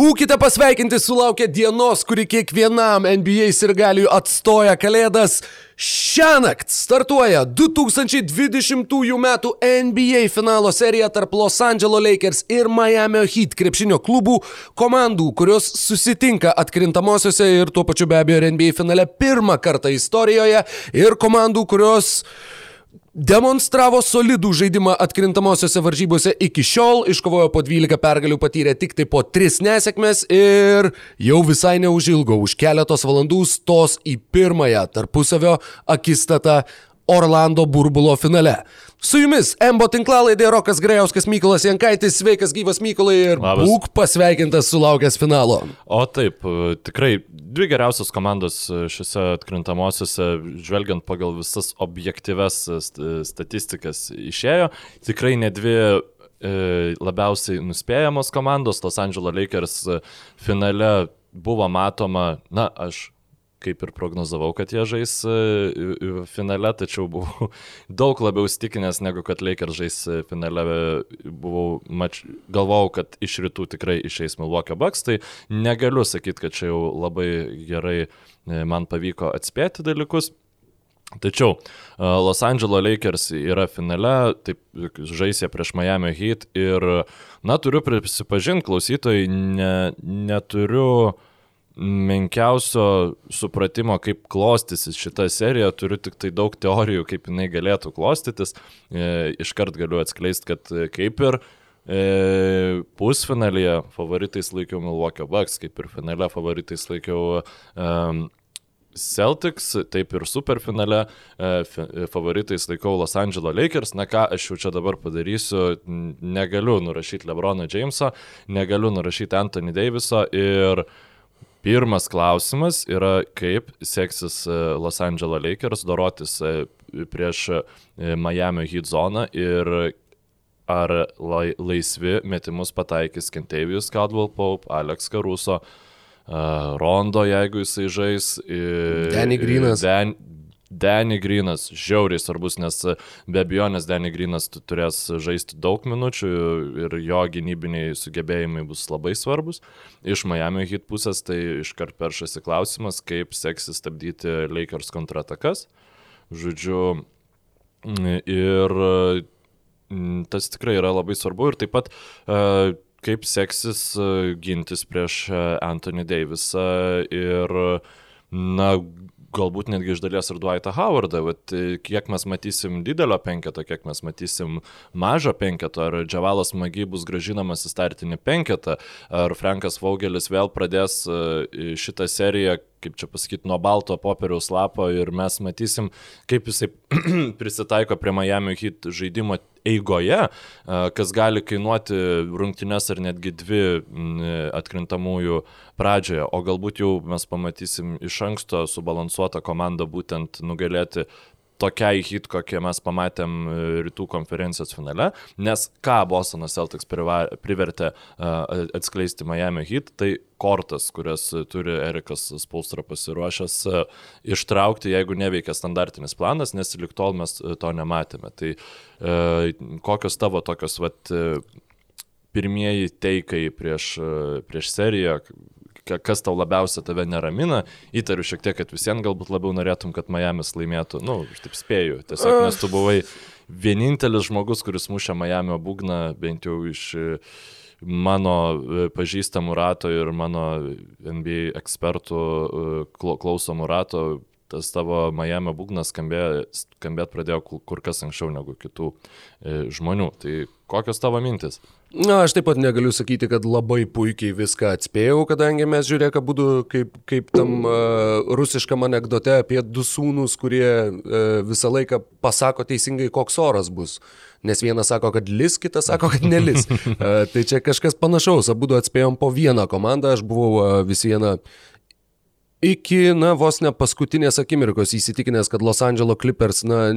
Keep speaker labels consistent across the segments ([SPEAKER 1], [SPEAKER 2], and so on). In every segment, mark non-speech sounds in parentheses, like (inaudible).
[SPEAKER 1] Būkite pasveikinti sulaukę dienos, kuri kiekvienam NBA sirgaliui atstoja kalėdas. Šią naktį startuoja 2020 m. NBA finalo serija tarp Los Angeles Lakers ir Miami Heat krepšinio klubų komandų, kurios susitinka atkrintamosiose ir tuo pačiu be abejo NBA finale pirmą kartą istorijoje ir komandų, kurios Demonstravo solidų žaidimą atkrintamosiose varžybose. Iki šiol, iškovojo po 12 pergalių, patyrė tik tai po 3 nesėkmės ir jau visai neužilgo, už keletos valandų stos į pirmąją tarpusavio akistatą Orlando burbulo finale. Su jumis Embo tinklalaidė Rokas Grejauskas, Mykolas Jankaitis, sveikas gyvas Mykolai ir Labas. būk pasveikintas sulaukęs finalo.
[SPEAKER 2] O taip, tikrai dvi geriausios komandos šiuose atkrintamosiose, žvelgiant pagal visas objektyves statistikas, išėjo. Tikrai ne dvi e, labiausiai nuspėjamos komandos, Los Angeles Lakers finale buvo matoma, na, aš kaip ir prognozavau, kad jie žais e, finale, tačiau buvau (laughs) daug labiau stikinęs negu kad Lakers žais e, finale. Buvau, mač, galvojau, kad iš rytų tikrai išeis Milwaukee Bucks, tai negaliu sakyti, kad čia jau labai gerai e, man pavyko atspėti dalykus. Tačiau Los Angeles Lakers yra finale, taip žaisė prieš Miami Heat ir, na, turiu prisipažinti, klausytojai, ne, neturiu uh, menkiausio supratimo, kaip klostysis šita serija, turiu tik tai daug teorijų, kaip jinai galėtų klostytis. E, iškart galiu atskleisti, kad kaip ir e, pusfinalėje favoritais laikiau Milwaukee Bucks, kaip ir finale favoritais laikiau um, Celtics, taip ir superfinale e, favoritais laikau Los Angeles Lakers. Na ką aš jau čia dabar padarysiu, negaliu nurašyti Lebrono Jameso, negaliu nurašyti Anthony Daviso ir uh, Pirmas klausimas yra, kaip seksis e, Los Angeles Lakers dorotis e, prieš e, Miami Heat zoną ir ar laisvi metimus pataikys Kentavijus Caldwell Pope, Alex Caruso, Rondo, jeigu jisai žais.
[SPEAKER 1] Danny Greenas.
[SPEAKER 2] Dan, Danny Greenas žiauriai svarbus, nes be abejonės Danny Greenas turės žaisti daug minučių ir jo gynybiniai sugebėjimai bus labai svarbus. Iš Miami hit pusės tai iškart peršasi klausimas, kaip seksis stabdyti Lakers kontratakas. Žodžiu, ir tas tikrai yra labai svarbu ir taip pat uh, kaip seksis gintis prieš Anthony Davisą ir, na, galbūt netgi iš dalies ir Dwightą Howardą, bet e, kiek mes matysim didelio penketo, kiek mes matysim mažo penketo, ar Džavalas Magi bus gražinamas į startinį penketą, ar Frankas Vaugelis vėl pradės e, šitą seriją kaip čia pasakyti, nuo balto popieriaus lapo ir mes matysim, kaip jisai (clears throat) prisitaiko prie Miami hit žaidimo eigoje, kas gali kainuoti rungtynes ar netgi dvi atkrintamųjų pradžioje, o galbūt jau mes pamatysim iš anksto subalansuotą komandą būtent nugalėti tokiai hit, kokie mes pamatėm e, rytų konferencijos finale, nes ką Bostonas Celtics privertė uh, atskleisti Miami hit, tai kortas, kurias turi Erikas Spaustra pasiruošęs uh, ištraukti, jeigu neveikia standartinis planas, nes lik tol mes to nematėme. Tai kokios tavo tokios, vat, pirmieji teikai prieš, prieš seriją, kas tau labiausia tave neramina. Įtariu šiek tiek, kad visiems galbūt labiau norėtum, kad Miami's laimėtų. Na, nu, aš taip spėju. Tiesiog nes tu buvai vienintelis žmogus, kuris mušė Miami būgną, bent jau iš e, mano e, pažįstamų rato ir mano NBA ekspertų e, klausomų rato tas tavo Miami būgnas skambėt, pradėjo kur kas anksčiau negu kitų žmonių. Tai kokios tavo mintis?
[SPEAKER 1] Na, aš taip pat negaliu sakyti, kad labai puikiai viską atspėjau, kadangi mes žiūrėk, būdu kaip, kaip tam uh, rusiškam anegdote apie du sūnus, kurie uh, visą laiką pasako teisingai, koks oras bus. Nes vienas sako, kad lis, kitas sako, kad nelis. (laughs) uh, tai čia kažkas panašaus, abu atspėjom po vieną komandą, aš buvau uh, vis vieną iki, na, vos ne paskutinės akimirkos įsitikinęs, kad Los Angeles Clippers, na,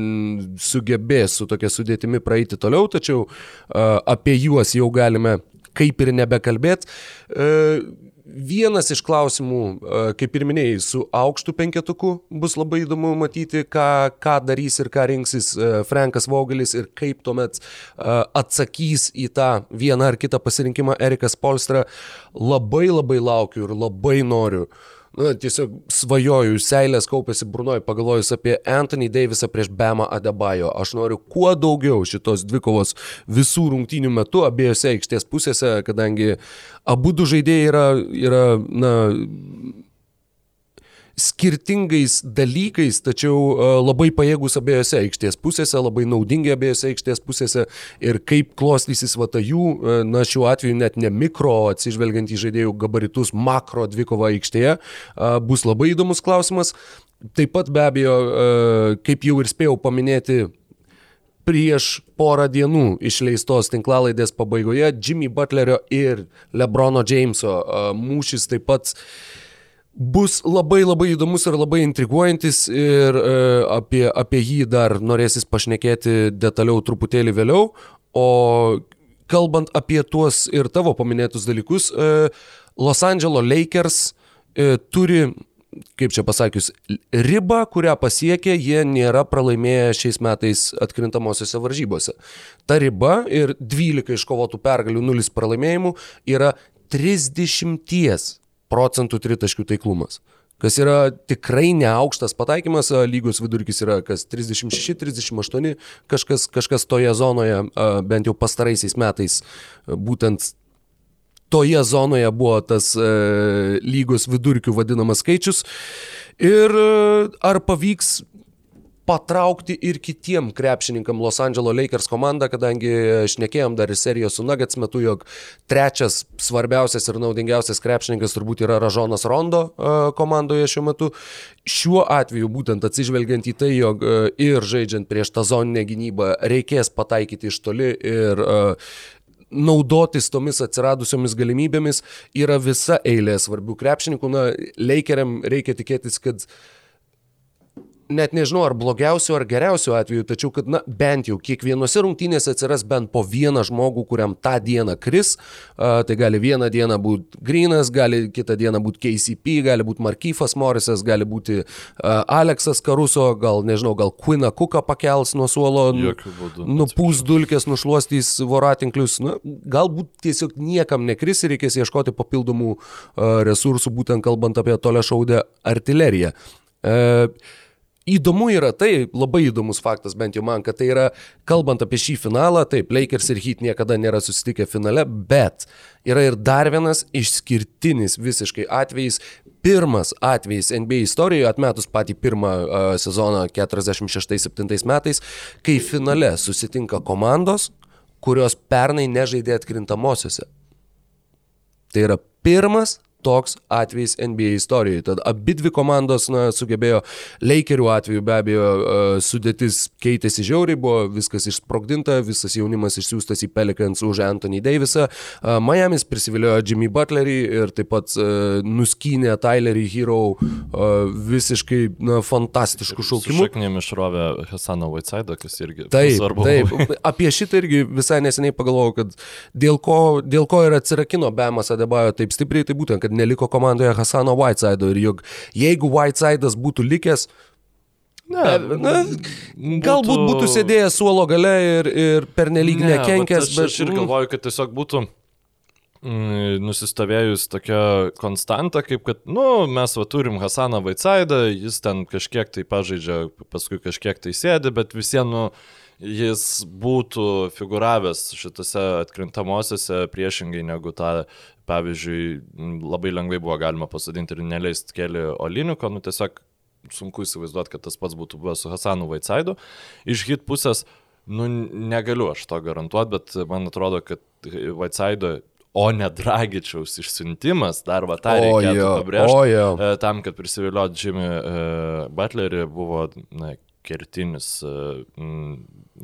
[SPEAKER 1] sugebės su tokia sudėtimi praeiti toliau, tačiau uh, apie juos jau galime kaip ir nebekalbėt. E, Vienas iš klausimų, kaip ir minėjai, su aukštu penketuku bus labai įdomu matyti, ką, ką darys ir ką rinksis e, Frankas Vogelis ir kaip tuomet atsakys į tą vieną ar kitą pasirinkimą Erikas Polstra. Labai labai laukiu ir labai noriu uh, na, tiesiog svajoju, seilės kaupėsi brunoj, pagalvojus apie Anthony Davisą prieš Bemą Adebayo. Aš noriu kuo daugiau šitos dvikovos visų rungtynių metu abiejose aikštės pusėse, kadangi abu du žaidėjai yra, yra na, skirtingais dalykais, tačiau e, labai pajėgus abiejose aikštės pusėse, labai naudingi abiejose aikštės pusėse ir kaip klostysis vata jų, e, na šiuo atveju net ne mikro, atsižvelgiant į žaidėjų gabaritus makro dvikova aikštėje, e, bus labai įdomus klausimas. Taip pat be abejo, kaip jau ir spėjau paminėti, prieš porą dienų išleistos tinklalaidės pabaigoje Jimmy Butlerio ir Lebrono Jameso mūšis taip pat uh, bus labai labai įdomus ir labai intriguojantis ir e, apie, apie jį dar norėsis pašnekėti detaliau truputėlį vėliau. O kalbant apie tuos ir tavo paminėtus dalykus, e, Los Angeles Lakers e, turi, kaip čia pasakius, ribą, kurią pasiekė, jie nėra pralaimėję šiais metais atkrintamosiose varžybose. Ta riba ir 12 iškovotų pergalių, 0 pralaimėjimų yra 30 procentų tritaškių taiklumas. Kas yra tikrai neaukštas pataikymas, lygos vidurkis yra kas 36-38, kažkas, kažkas toje zonoje, bent jau pastaraisiais metais, būtent toje zonoje buvo tas lygos vidurkių vadinamas skaičius. Ir ar pavyks patraukti ir kitiem krepšininkam Los Angeles Lakers komandą, kadangi šnekėjom dar ir serijos su Nuggets metu, jog trečias svarbiausias ir naudingiausias krepšininkas turbūt yra Ražonas Rondo komandoje šiuo metu. Šiuo atveju būtent atsižvelgiant į tai, jog ir žaidžiant prieš tą zoninę gynybą reikės pataikyti iš toli ir naudotis tomis atsiradusiomis galimybėmis yra visa eilė svarbių krepšininkų. Na, Lakeriam reikia tikėtis, kad uh, net nežinau ar blogiausiu ar geriausiu atveju, tačiau kad, na, bent jau kiekvienose rungtynėse atsiras bent po vieną žmogų, kuriam tą dieną kris. Uh, tai gali vieną dieną būti Grinas, gali kitą dieną būti KCP, gali būti Markyfas Morisas, gali būti uh, Aleksas Karuso, gal, nežinau, gal Quina Kuka pakels nuo suolo, nupūs dulkės, nušuostys voratinklius. Na, galbūt tiesiog niekam nekris ir reikės ieškoti papildomų uh, resursų, būtent kalbant apie tolę šaudę artileriją. Uh, Įdomu yra tai, labai įdomus faktas bent jau man, kad tai yra, kalbant apie šį finalą, taip, Lakers ir Heat niekada nėra susitikę finale, bet yra ir dar vienas išskirtinis visiškai atvejis, pirmas atvejis NBA istorijoje, atmetus patį pirmą uh, sezoną 46-7 metais, kai finale susitinka komandos, kurios pernai nežaidė atkrintamosiose. Tai yra pirmas toks atvejis NBA istorijoje. Tad abi dvi komandos na, sugebėjo, Lakerių atveju be abejo sudėtis keitėsi žiauriai, buvo viskas išsprogdinta, visas jaunimas išsiųstas į Pelicans už Anthony Davisą. Miami's prisiviliojo Jimmy Butlerį ir taip pat nuskynė Tylerį Hero visiškai na, fantastiškų šaukimų.
[SPEAKER 2] Šaknėm išrovė Hasano Whiteside, kas irgi
[SPEAKER 1] taip, svarbu. Taip, apie šitą irgi visai neseniai pagalvojau, kad dėl ko, dėl ko ir atsirakino Bemas Adebajo taip stipriai, tai būtent, kad kad neliko komandoje Hasano Whiteside'o ir juk jeigu Whiteside'as būtų likęs, Ne, na, galbūt būtų... būtų sėdėjęs suolo gale ir, ir pernelyg ne, nekenkęs,
[SPEAKER 2] bet... Aš ir mm. galvoju, kad tiesiog būtų mm, nusistovėjus tokia konstanta, kaip kad, nu, mes va turim Hasaną Vaitsaidą, jis ten kažkiek tai pažaidžia, paskui kažkiek tai sėdi, bet visiems, nu, jis būtų figuravęs šitose atkrintamosiose priešingai negu tą pavyzdžiui, labai lengvai buvo galima pasodinti ir neleisti keli Oliniuko, nu tiesiog sunku įsivaizduoti, kad tas pats būtų buvęs su Hasanu Vaitsaidu. Iš hit pusės, nu negaliu aš to garantuoti, bet man atrodo, kad Vaitsaido o ne Dragičiaus išsiuntimas, dar va tą reikėtų pabrėžti, e, tam, kad prisiviliot Jimmy uh, Butlerį buvo na, kertinis uh,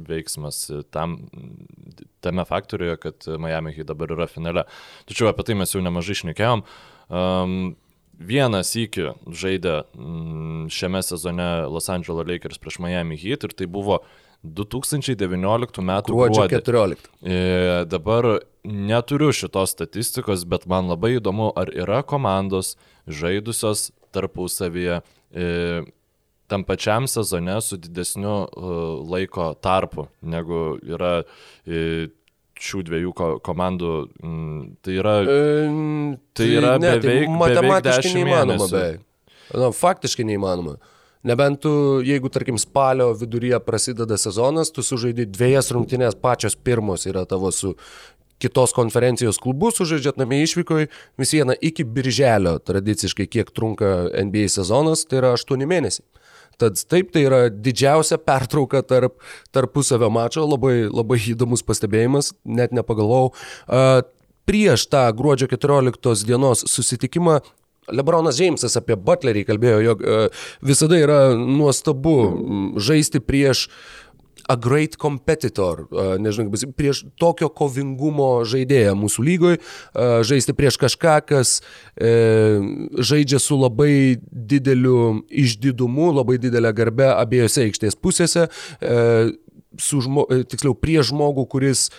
[SPEAKER 2] veiksmas tam, tame faktoriuje, kad Miami Heat dabar yra finale. Tačiau apie tai mes jau nemažai šnekėjom. Um, vienas iki žaidė šiame sezone Los Angeles Lakers prieš Miami Heat ir tai buvo 2019 m.
[SPEAKER 1] gruodžio 14.
[SPEAKER 2] E, dabar neturiu šitos statistikos, bet man labai įdomu, ar yra komandos žaidusios tarpusavyje e, tam pačiam sezone su didesniu e, laiko tarpu, negu yra e, šių dviejų ko komandų. Tai yra, tai yra
[SPEAKER 1] ne,
[SPEAKER 2] beveik,
[SPEAKER 1] tai matematiškai
[SPEAKER 2] beveik
[SPEAKER 1] neįmanoma beveik. Na, faktiškai neįmanoma. Nebent tu, jeigu, tarkim, spalio viduryje prasideda sezonas, tu sužaidži dviejas rungtynės, pačios pirmos yra tavo su kitos konferencijos klubu, sužaidžiat namie išvykoje vis viena iki birželio, tradiciškai kiek trunka NBA sezonas, tai yra 8 mėnesiai. Tad taip, tai yra didžiausia pertrauka tarp tarpusavio mačo, labai, labai įdomus pastebėjimas, net nepagalvojau. Uh, prieš tą gruodžio 14 dienos susitikimą Lebronas Džeimsas apie Butlerį kalbėjo, jog uh, visada yra nuostabu žaisti prieš a great competitor, nežinau, prieš tokio kovingumo žaidėją mūsų lygoje, žaisti prieš kažką, kas uh, žaidžia su labai dideliu išdidumu, labai didelę garbę abiejose aikštės pusėse, uh, su žmo, e, tiksliau, prieš žmogų, kuris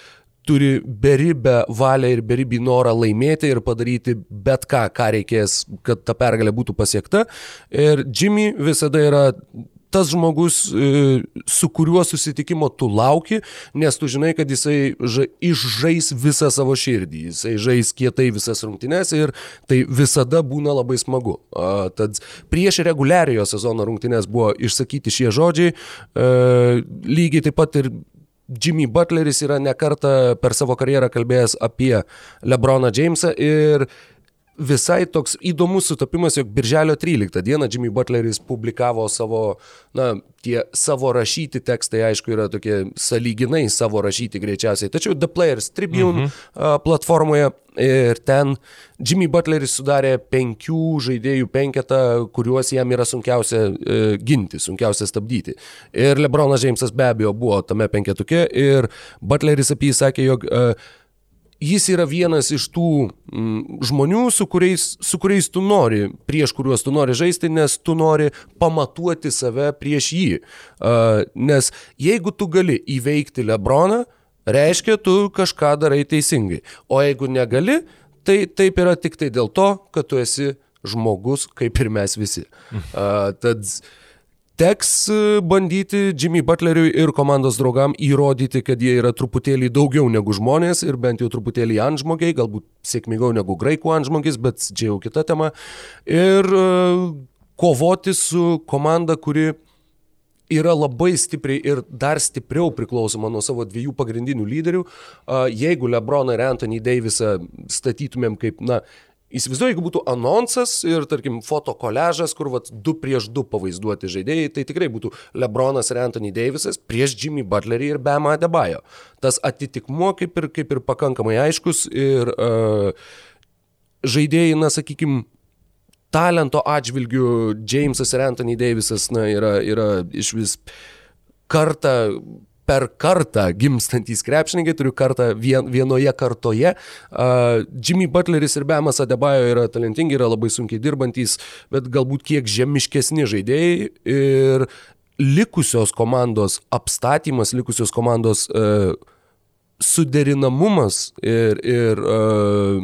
[SPEAKER 1] turi beribę valią ir beribį norą laimėti ir padaryti bet ką, ką reikės, kad ta pergalė būtų pasiekta. Ir Jimmy visada yra tas žmogus, e, su kuriuo susitikimo tu lauki, nes tu žinai, kad jisai ža, išžais visą savo širdį, jisai žais kietai visas rungtynes ir tai visada būna labai smagu. Tad prieš reguliariojo sezono rungtynes buvo išsakyti šie žodžiai, e, lygiai taip pat ir Jimmy Butleris yra nekarta per savo karjerą kalbėjęs apie Lebroną Jamesą ir visai toks įdomus sutapimas, jog birželio 13 dieną Jimmy Butleris publikavo savo, na, tie savo rašyti tekstai, aišku, yra tokie saliginai savo rašyti greičiausiai, tačiau The Players Tribune mhm. platformoje ir ten Jimmy Butleris sudarė penkių žaidėjų penketą, kuriuos jam yra sunkiausia e, ginti, sunkiausia stabdyti. Ir Lebronas Jamesas be abejo buvo tame penketuke ir Butleris apie jį sakė, jog e, jis yra vienas iš tų mm, žmonių, su kuriais, su kuriais tu nori, prieš kuriuos tu nori žaisti, nes tu nori pamatuoti save prieš jį. Uh, nes jeigu tu gali įveikti Lebroną, reiškia, tu kažką darai teisingai. O jeigu negali, tai taip yra tik tai dėl to, kad tu esi žmogus, kaip ir mes visi. Uh, tad teks e, bandyti Jimmy Butleriui ir komandos draugam įrodyti, kad jie yra truputėlį daugiau negu žmonės ir bent jau truputėlį antžmogiai, galbūt sėkmingiau negu graikų antžmogis, bet čia jau kita tema. Ir e, kovoti su komanda, kuri yra labai stipriai ir dar stipriau priklausoma nuo savo dviejų pagrindinių lyderių. Jeigu Lebroną ir Anthony Davisą statytumėm kaip, na, Įsivaizduoju, jeigu būtų anonsas ir, tarkim, fotokoležas, kur vat, du prieš du pavaizduoti žaidėjai, tai tikrai būtų Lebronas ir Anthony Davisas prieš Jimmy Butlerį ir Bema Adebayo. Tas atitikmuo kaip ir, kaip ir pakankamai aiškus ir uh, žaidėjai, na, sakykime, talento atžvilgių Jamesas ir Anthony Davisas, na, yra, yra iš vis kartą per kartą gimstantys krepšininkai, turiu kartą vien, vienoje kartoje. Uh, Jimmy Butleris ir Bemas Adebayo yra talentingi, yra labai sunkiai dirbantis, bet galbūt kiek žemiškesni žaidėjai ir likusios komandos apstatymas, likusios komandos uh, suderinamumas ir, ir uh,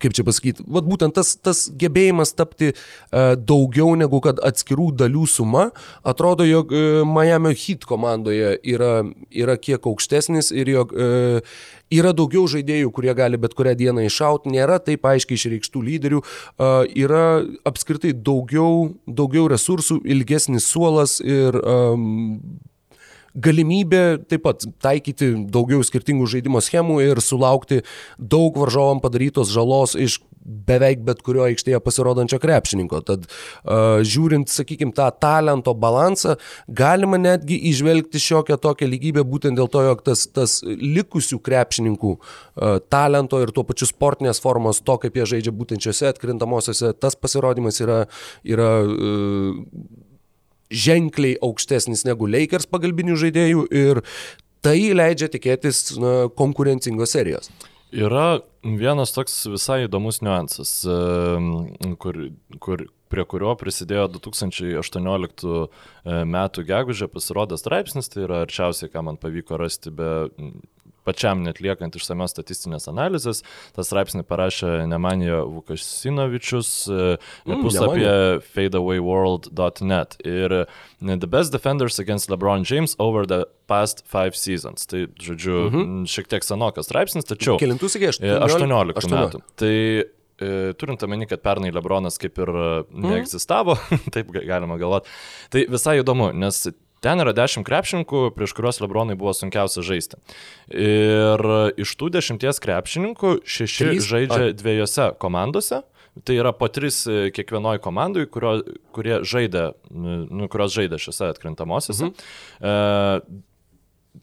[SPEAKER 1] kaip čia pasakyti, vat būtent tas, tas gebėjimas tapti uh, daugiau negu kad atskirų dalių suma, atrodo, jog uh, Miami Heat komandoje yra, yra kiek aukštesnis ir jog uh, yra daugiau žaidėjų, kurie gali bet kurią dieną iššauti, nėra taip aiškiai išreikštų lyderių, yra apskritai daugiau, daugiau resursų, ilgesnis suolas ir um, galimybė taip pat taikyti daugiau skirtingų žaidimo schemų ir sulaukti daug varžovam padarytos žalos iš beveik bet kurio aikštėje pasirodančio krepšininko. Tad uh, žiūrint, sakykime, tą talento balansą, galima netgi išvelgti šiokią tokią lygybę būtent dėl to, jog tas, tas likusių krepšininkų uh, talento ir tuo pačiu sportinės formos, to kaip jie žaidžia būtent šiuose atkrintamosiose, tas pasirodymas yra, yra uh, ženkliai aukštesnis negu Lakers pagalbinių žaidėjų ir tai leidžia tikėtis na, konkurencingos serijos.
[SPEAKER 2] Yra vienas toks visai įdomus niuansas, kur, kur, prie kurio prisidėjo 2018 metų gegužė pasirodęs straipsnis, tai yra arčiausiai, ką man pavyko rasti be pačiam netliekant išsamios statistinės analizės. Tas straipsnį parašė Nemanija Vukasinovičius mm, puslapyje fadeawayworld.net. Ir The best defenders against LeBron James over the past five seasons. Tai, žodžiu, mm -hmm. šiek tiek senokas straipsnis, tačiau...
[SPEAKER 1] Kelintų sakė,
[SPEAKER 2] 18, 18 metų. Tai e, turint omeny, kad pernai Lebronas kaip ir mhm. neegzistavo, mm. (laughs) taip galima galvoti. Tai visai įdomu, nes Ten yra 10 krepšininkų, prieš kuriuos Lebronai buvo sunkiausia žaisti. Ir iš tų 10 krepšininkų 6 Trys? žaidžia Ar... dviejose komandose. Tai yra po 3 kiekvienoje komandai, kurio, kurie žaidė, nu, kurios žaidė šiose atkrintamosiose. Mhm. E,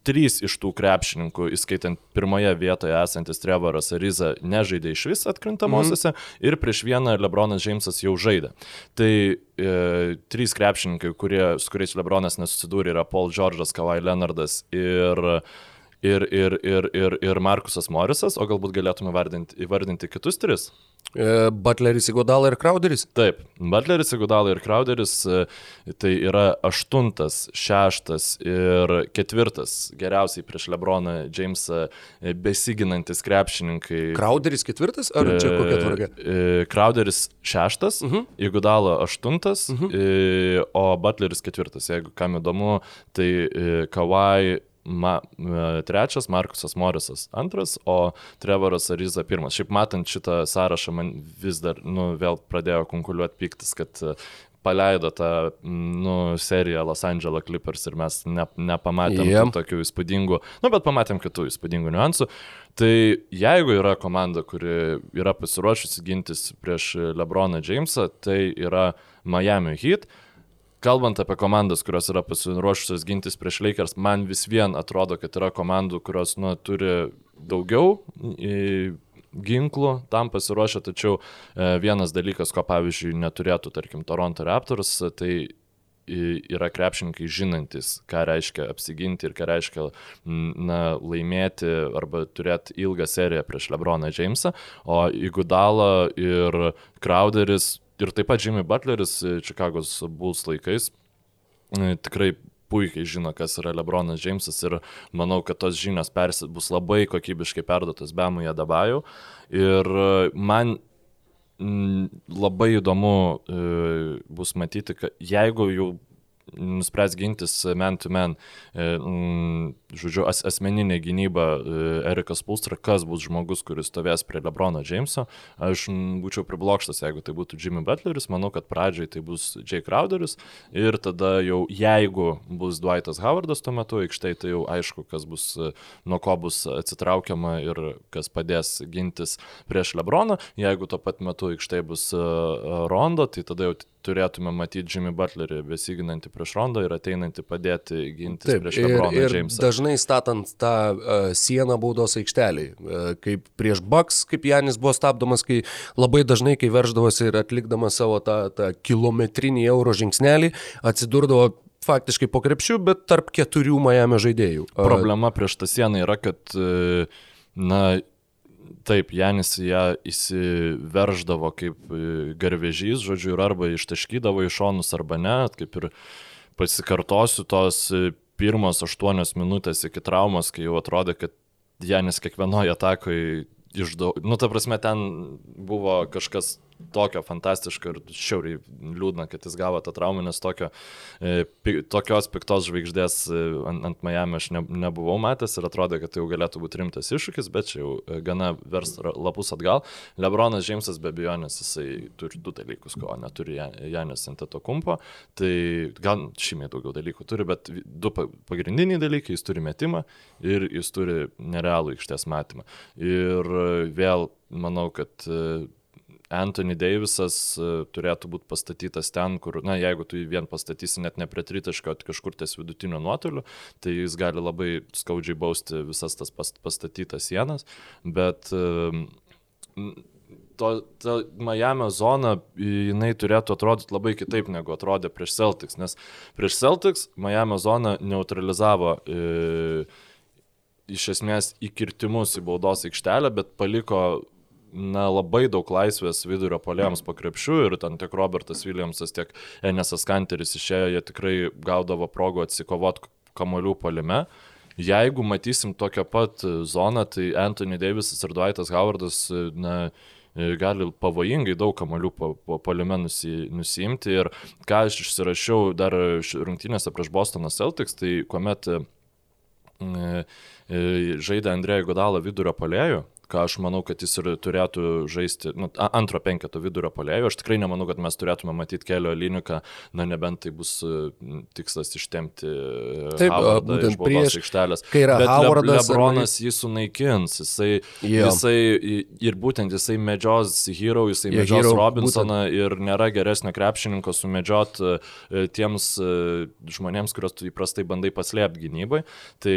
[SPEAKER 2] trys iš tų krepšininkų, įskaitant pirmoje vietoje esantis Trevoras Ariza, nežaidė iš vis atkrintamosiose mm. ir prieš vieną Lebronas Džeimsas jau žaidė. Tai e, trys krepšininkai, kurie, su kuriais Lebronas nesusidūrė, yra Paul George'as, Kawhi Leonardas ir ir, ir, ir, ir, ir Markusas Morisas, o galbūt galėtume vardinti, įvardinti kitus tris.
[SPEAKER 1] E, Butleris Igudala ir Crowderis?
[SPEAKER 2] Taip, Butleris Igudala ir Crowderis e, tai yra aštuntas, šeštas ir ketvirtas geriausiai prieš Lebroną Jamesą e, besiginantis krepšininkai.
[SPEAKER 1] Crowderis ketvirtas ar čia kokia tvarka?
[SPEAKER 2] Crowderis šeštas, uh mhm. -huh. Igudala aštuntas, uh mhm. -huh. o Butleris ketvirtas. Jeigu kam įdomu, tai Kawai Ma, e, trečias, Markusas Morisas antras, o Trevoras Ariza pirmas. Šiaip matant šitą sąrašą, man vis dar, nu, vėl pradėjo konkuliuoti piktis, kad e, paleido tą, nu, seriją Los Angeles Clippers ir mes ne, nepamatėm yeah. tokių įspūdingų, nu, bet pamatėm kitų įspūdingų niuansų. Tai jeigu yra komanda, kuri yra pasiruošusi gintis prieš Lebroną Jamesą, tai yra Miami Heat kalbant apie komandas, kurios yra pasiruošusios gintis prieš Lakers, man vis vien atrodo, kad yra komandų, kurios nu, turi daugiau ginklų tam pasiruošę, tačiau e, vienas dalykas, ko pavyzdžiui neturėtų, tarkim, Toronto Raptors, tai yra krepšininkai žinantis, ką reiškia apsiginti ir ką reiškia na, laimėti arba turėti ilgą seriją prieš Lebroną Jamesą, o Igudala ir Crowderis Ir taip pat Jimmy Butleris Čikagos e, Bulls laikais e, tikrai puikiai žino, kas yra Lebronas Džeimsas ir manau, kad tos žinios persi, bus labai kokybiškai perduotas Bemui Adabaju. Ir e, man labai įdomu bus matyti, kad jeigu jau nuspręs gintis man to man, e, žodžiu, as, asmeninė gynyba e, Erikas Pulstra, kas bus žmogus, kuris stovės prie Lebrono Jameso. Aš būčiau priblokštas, jeigu tai būtų Jimmy Butleris, manau, kad pradžiai tai bus Jake Crowderis ir tada jau jeigu bus Dwightas Howardas tuo metu aikštai, tai jau aišku, kas bus, e, nuo ko bus atsitraukiama ir kas padės gintis prieš Lebroną. Jeigu tuo pat metu aikštai bus Rondo, tai tada jau turėtume matyti Jimmy Butlerį besiginantį prieš Rondą ir ateinantį padėti gintis Taip, prieš Lebroną Jamesą.
[SPEAKER 1] Dažnai statant tą uh, sieną baudos aikštelį, uh, kaip prieš Bucks, kaip Janis buvo stabdomas, kai labai dažnai, kai verždavosi ir atlikdamas savo tą, tą kilometrinį euro žingsnelį, atsidurdavo faktiškai po krepšių, bet tarp keturių Miami žaidėjų.
[SPEAKER 2] Problema prieš tą sieną yra, kad na, Taip, Janis ją įsiverždavo kaip e, garvežys, žodžiu, ir arba ištaškydavo į šonus, arba ne, kaip ir pasikartosiu tos e, pirmos aštuonios minutės iki traumos, kai jau atrodė, kad Janis kiekvienoje atakoje išdaug... Nu, ta prasme, ten buvo kažkas tokio fantastiško ir šiauriai liūdna, kad jis gavo tą traumą, nes tokio, e, tokios piktos žvaigždės e, ant, ant Miami aš ne, nebuvau matęs ir atrodė, kad tai jau galėtų būti rimtas iššūkis, bet čia jau e, gana vers lapus atgal. Lebronas Džeimsas be abejonės jisai turi du dalykus, ko neturi Janis Anteto kumpo, tai gal šimiai daugiau dalykų turi, bet du pagrindiniai dalykai, jis turi metimą ir jis turi nerealų aikštės matymą. Ir vėl manau, kad Anthony Davisas e, turėtų būti pastatytas ten, kur, na, jeigu tu jį vien pastatysi net ne prie tritaško, kažkur ties vidutinio nuotoliu, tai jis gali labai skaudžiai bausti visas tas pastatytas sienas, bet to, ta Miami zona, jinai turėtų atrodyti labai kitaip negu atrodė prieš Celtics, nes prieš Celtics Miami zona neutralizavo e, iš esmės įkirtimus į baudos aikštelę, bet paliko na, labai daug laisvės vidurio polėms po krepšių ir ten tiek Robertas Williamsas, tiek Enesas Kanteris išėjo, jie tikrai gaudavo progų atsikovoti kamolių polime. jeigu matysim tokią pat zoną, tai Anthony Davisas ir Dwightas Howardas, na, gali pavojingai daug kamolių po, po poliume nusi, nusiimti. Ir ką aš išsirašiau dar rungtynėse prieš Bostoną Celtics, tai kuomet e, e, žaidė Andrėjų Godalą vidurio polėjų, ką aš manau, kad jis ir turėtų žaisti nu, antro penketo vidurio polėjo. Aš tikrai nemanau, kad mes turėtume matyti kelio liniką, na nebent tai bus tikslas ištemti
[SPEAKER 1] Taip, būtent prieš
[SPEAKER 2] aikštelės.
[SPEAKER 1] Kai yra
[SPEAKER 2] Bet
[SPEAKER 1] Howardas.
[SPEAKER 2] Le, Lebronas jį sunaikins, jisai,
[SPEAKER 1] Jo.
[SPEAKER 2] jisai ir būtent jisai medžios Hero, jisai
[SPEAKER 1] Jo,
[SPEAKER 2] medžios
[SPEAKER 1] Hero,
[SPEAKER 2] Robinsoną ir nėra geresnio krepšininko sumedžiot e, tiems e, žmonėms, kuriuos tu įprastai bandai paslėpti gynybai. Tai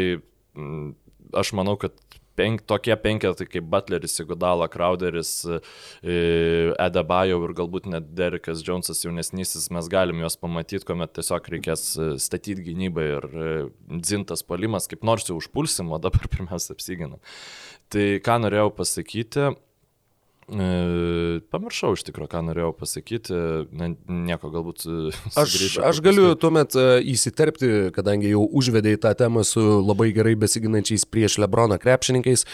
[SPEAKER 2] aš manau, kad penk, tokie penketai kaip Butleris, Sigudala, Crowderis, Edabajau ir galbūt net Derekas Jonesas jaunesnysis, mes galim juos pamatyti, kuomet tiesiog reikės e, statyti gynybą ir e, dzintas palimas, kaip nors jau užpulsim, o dabar pirmiausia apsiginam. Tai ką norėjau pasakyti, pamiršau iš tikrųjų, ką norėjau pasakyti, ne, nieko galbūt. e,
[SPEAKER 1] Aš, aš galiu tuomet e, įsiterpti, kadangi jau užvedėjai tą temą su labai gerai besiginančiais prieš Lebroną krepšininkais.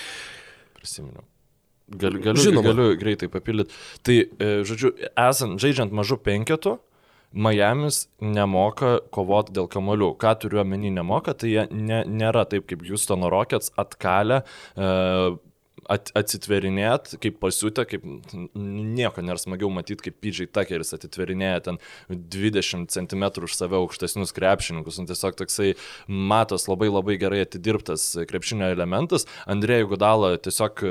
[SPEAKER 2] prisiminiau. Galiu, galiu,
[SPEAKER 1] Žinoma.
[SPEAKER 2] galiu greitai papildyti. Tai, e, žodžiu, esant žaidžiant mažu penketu, Miami's nemoka kovoti dėl kamolių. Ką turiu omeny nemoka, tai jie ne, nėra taip kaip Houstono Rockets atkalę. E, at, atsitverinėt, kaip pasiūtė, kaip nieko nėra smagiau matyti, kaip PJ Tuckeris atitverinėja ten 20 cm už save aukštesnius krepšininkus. Un tiesiog toksai matos labai labai gerai atidirbtas krepšinio elementas. Andrėjų Gudala tiesiog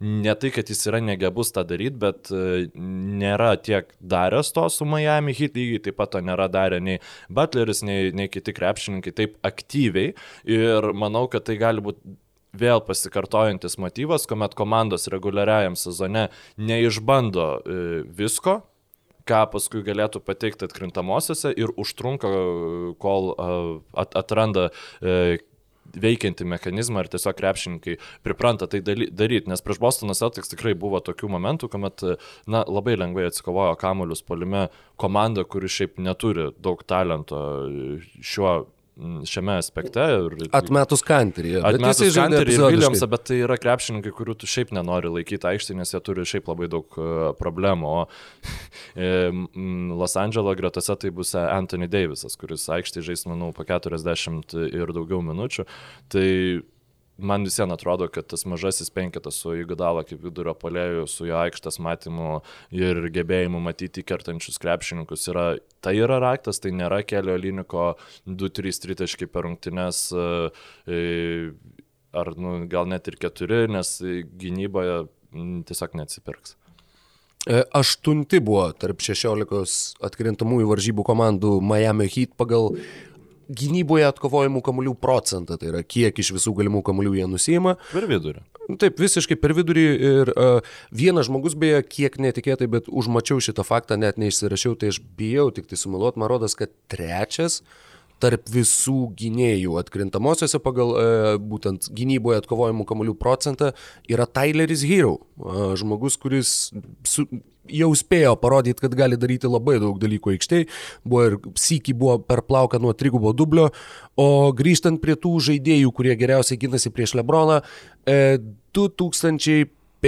[SPEAKER 2] ne tai, kad jis yra negebus tą daryti, bet nėra tiek daręs to su Miami Heat, lygiai taip pat to nėra darę nei Butleris, nei, nei kiti krepšininkai taip aktyviai. Ir manau, kad tai gali būti vėl pasikartojantis motyvas, kuomet komandos reguliariajam sezone neišbando e, visko, ką paskui galėtų pateikti atkrintamosiose ir užtrunka, e, kol e, at, atranda veikiantį mechanizmą ir tiesiog krepšininkai pripranta tai daryti, nes prieš Bostoną Celtics tikrai buvo tokių momentų, kuomet na, labai lengvai atsikovojo kamuolius polime komanda, kuri šiaip neturi daug talento šiuo, šiame aspekte. Ir,
[SPEAKER 1] Atmetus kantrį.
[SPEAKER 2] Atmetus Kanterį ir Williamsą, bet tai yra krepšininkai, kurių tu šiaip nenori laikyti aikštėje, nes jie turi šiaip labai daug e, problemų. O (laughs) e, Los Andželo gretose tai bus Anthony Davisas, kuris aikštėje žais, manau, po 40 ir daugiau minučių. Tai man visiems atrodo, kad tas mažasis penketas su Įgudala kaip vidurio polėjų, su jo aikštės matymu ir gebėjimu matyti kertančius krepšininkus yra, tai yra raktas, tai nėra kelio liniko 2-3 tritaškai per rungtynes e, e, ar nu, gal net ir 4, nes gynyboje tiesiog neatsipirks.
[SPEAKER 1] E, Aštunti buvo tarp 16 atkrintamųjų varžybų komandų Miami Heat pagal gynyboje atkovojimų kamuolių procentą, tai yra kiek iš visų galimų kamuolių jie nusima.
[SPEAKER 2] Per vidurį.
[SPEAKER 1] Taip, visiškai per vidurį ir uh, vienas žmogus beje, kiek netikėtai, bet užmačiau šitą faktą, net neišsirašiau, tai aš bijau tik tai sumeluot, man rodos, kad trečias tarp visų gynėjų atkrintamosiose pagal e, būtent gynyboje atkovojimų kamolių procentą yra Tyleris Hero. E, žmogus, kuris su, jau spėjo parodyti, kad gali daryti labai daug dalykų aikštėje. Buvo ir sykį buvo per plauką nuo trigubo dublio. O grįžtant prie tų žaidėjų, kurie geriausiai gynasi prieš Lebroną, e,